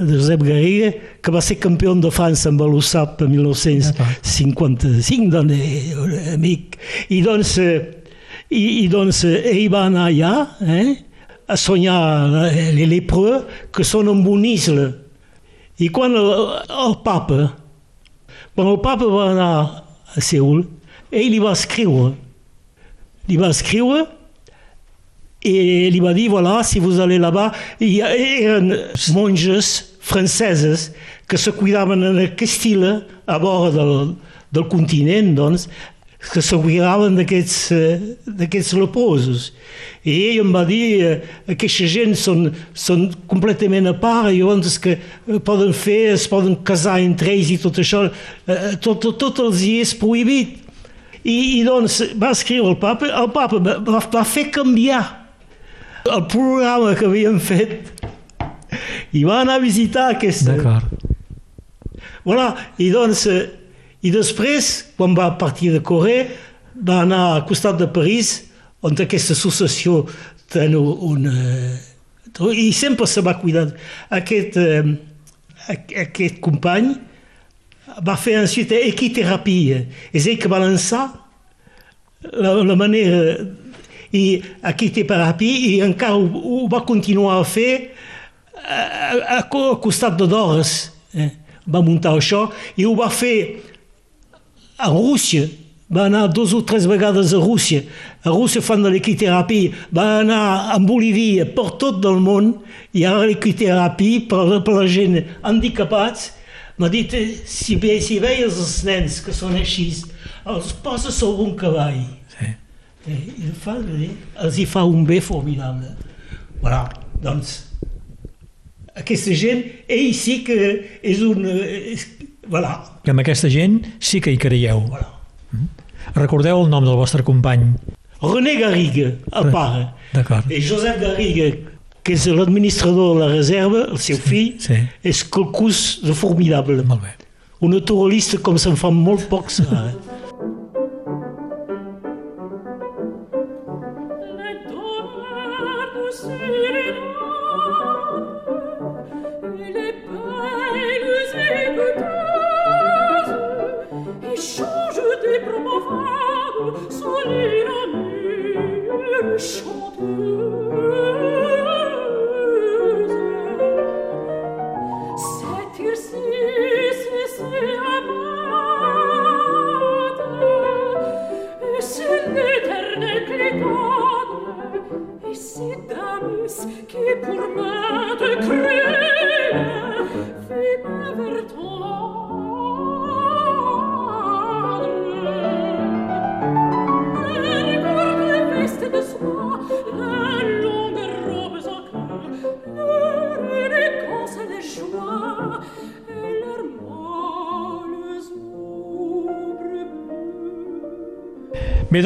Josep Garriga, que va ser campió de França amb l'USAP en 1955, doncs, amic. I doncs, eh, i, i doncs eh, ell va anar allà eh, a eh, les lépreux que són en un isla. I quan el, el papa, quan el papa va anar a Seul, ell li va escriure. Li va escriure i li va dir, voilà, si vous allez là-bas, hi ha- eren monges franceses que se cuidaven en aquest isla a vora del, del continent, doncs, que se cuidaven d'aquests eh, leprosos. I ell em va dir eh, aquesta gent són, són completament a part, i llavors que eh, poden fer, es poden casar entre ells i tot això, tot, tot, tot els hi és prohibit. I, i doncs va escriure el papa, el papa va, va, fer canviar el programa que havíem fet i va anar a visitar aquesta... D'acord. Voilà. I doncs, eh, i després, quan va partir de Corea, va anar al costat de París, on aquesta associació té un... un I sempre se va cuidar. Aquest, eh, aqu- aquest company va fer ensuite equiterapia. És ell que va lançar la, la manera i equiterapia i encara ho, ho va continuar a fer a, a, a costat de Doris. Eh? Va muntar això i ho va fer a Rússia. Va anar dos o tres vegades a Rússia. A Rússia fan de l'equiterapia. Va anar a Bolívia, per tot del món. Hi ha l'equiterapia per, per la gent handicapats. M'ha dit, eh, si, ve, si veies els nens que són així, els posa sobre un cavall. Sí. Eh, i fa, eh, els hi fa un bé formidable. Voilà, doncs, aquesta gent, ell sí que és un... eh, És, voilà, Que amb aquesta gent sí que hi creieu. voilà. Recordeu el nom del vostre company. René Garriga, el pare, D'acord. i Josep Garriga, que és l'administrador de la reserva, el seu fill, sí. és quelcús de formidable. Molt bé. Un naturalista com se'n fan molt pocs. ara. shoulders.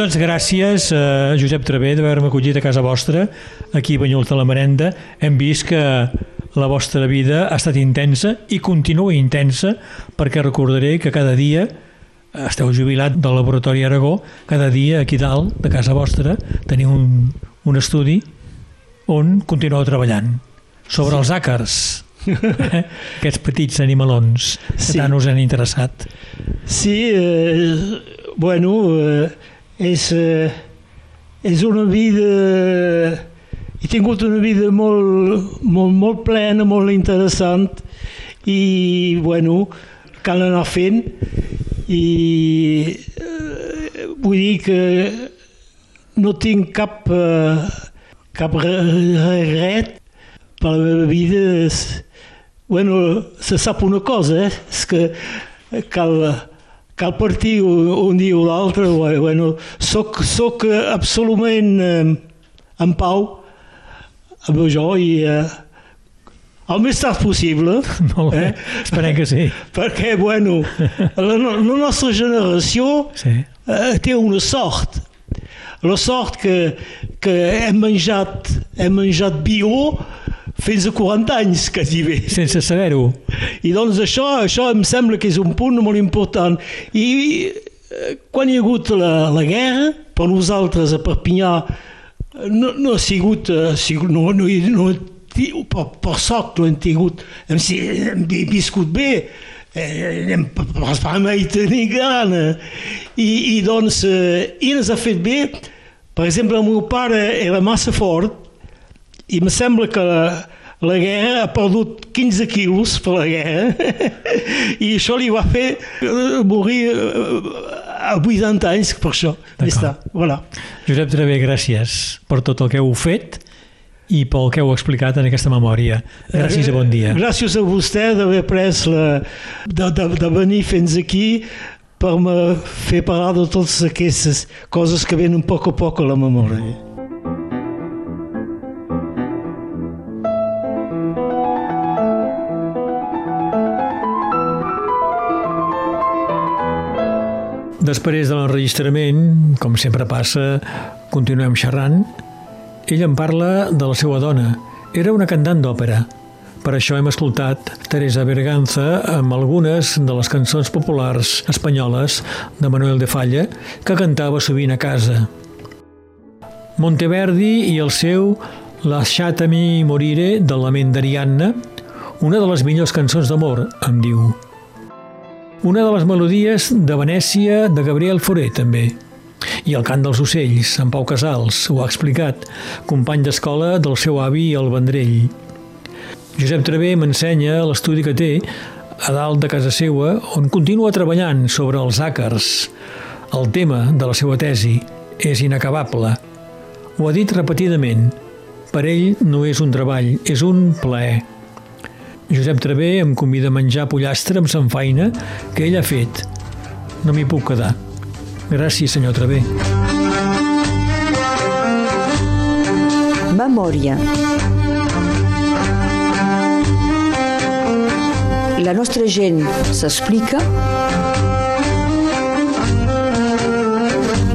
Doncs gràcies, eh, Josep Travé, d'haver-me acollit a casa vostra, aquí a Banyuls de la Merenda. Hem vist que la vostra vida ha estat intensa i continua intensa perquè recordaré que cada dia esteu jubilat del Laboratori Aragó, cada dia aquí dalt, de casa vostra, teniu un, un estudi on continueu treballant sobre sí. els àcars, eh? aquests petits animalons que Sí. tant us han interessat. Sí, eh, bueno, eh, és, eh, és una vida... He tingut una vida molt, molt, molt plena, molt interessant i, bueno, cal anar fent i eh, vull dir que no tinc cap, eh, cap re- regret per la meva vida. Bueno, se sap una cosa, eh? és que cal, cal partir un, un dia o l'altre. Bueno, soc, soc absolutament eh, en pau amb això i eh, el més tard possible. Molt bé, Eh? esperem que sí. Perquè, bueno, la, la nostra generació Sí. eh, té una sort. La sort que, que hem menjat, hem menjat bio fins a 40 anys, quasi bé. Sense saber-ho. I doncs això, això em sembla que és un punt molt important. I eh, quan hi ha hagut la, la guerra, per nosaltres a Perpinyà no, no ha sigut, eh, ha sigut no, no, no, per, per sort no hem tingut, hem, hem vi- viscut bé, eh, hem mai tenir gana. I, i doncs, eh, i ens ha fet bé, per exemple, el meu pare era massa fort i em sembla que la, la guerra ha perdut 15 quilos per la guerra i això li va fer eh, morir eh, a 80 anys per això. Ja està, voilà. Josep Travé, gràcies per tot el que heu fet i pel que heu explicat en aquesta memòria. Gràcies i bon dia. Gràcies a vostè d'haver pres la, de, de, de venir fins aquí per me fer parlar de totes aquestes coses que venen a poc a poc a la memòria. Després de l'enregistrament, com sempre passa, continuem xerrant. Ell em parla de la seva dona. Era una cantant d'òpera. Per això hem escoltat Teresa Berganza amb algunes de les cançons populars espanyoles de Manuel de Falla que cantava sovint a casa. Monteverdi i el seu Lasciatemi morire del lament d'Ariadna, una de les millors cançons d'amor, em diu. Una de les melodies de Venècia de Gabriel Fauré, també. I el cant dels ocells, en Pau Casals, ho ha explicat, company d'escola del seu avi el Vendrell. Josep Travé m'ensenya l'estudi que té a dalt de casa seua, on continua treballant sobre els àcars. El tema de la seva tesi és inacabable. Ho ha dit repetidament. Per ell no és un treball, és un plaer. Josep Travé em convida a menjar pollastre amb sanfaina que ell ha fet. No m'hi puc quedar. Gràcies, senyor Travé. Memòria. La nostra gent s'explica.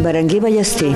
Berenguer Ballester.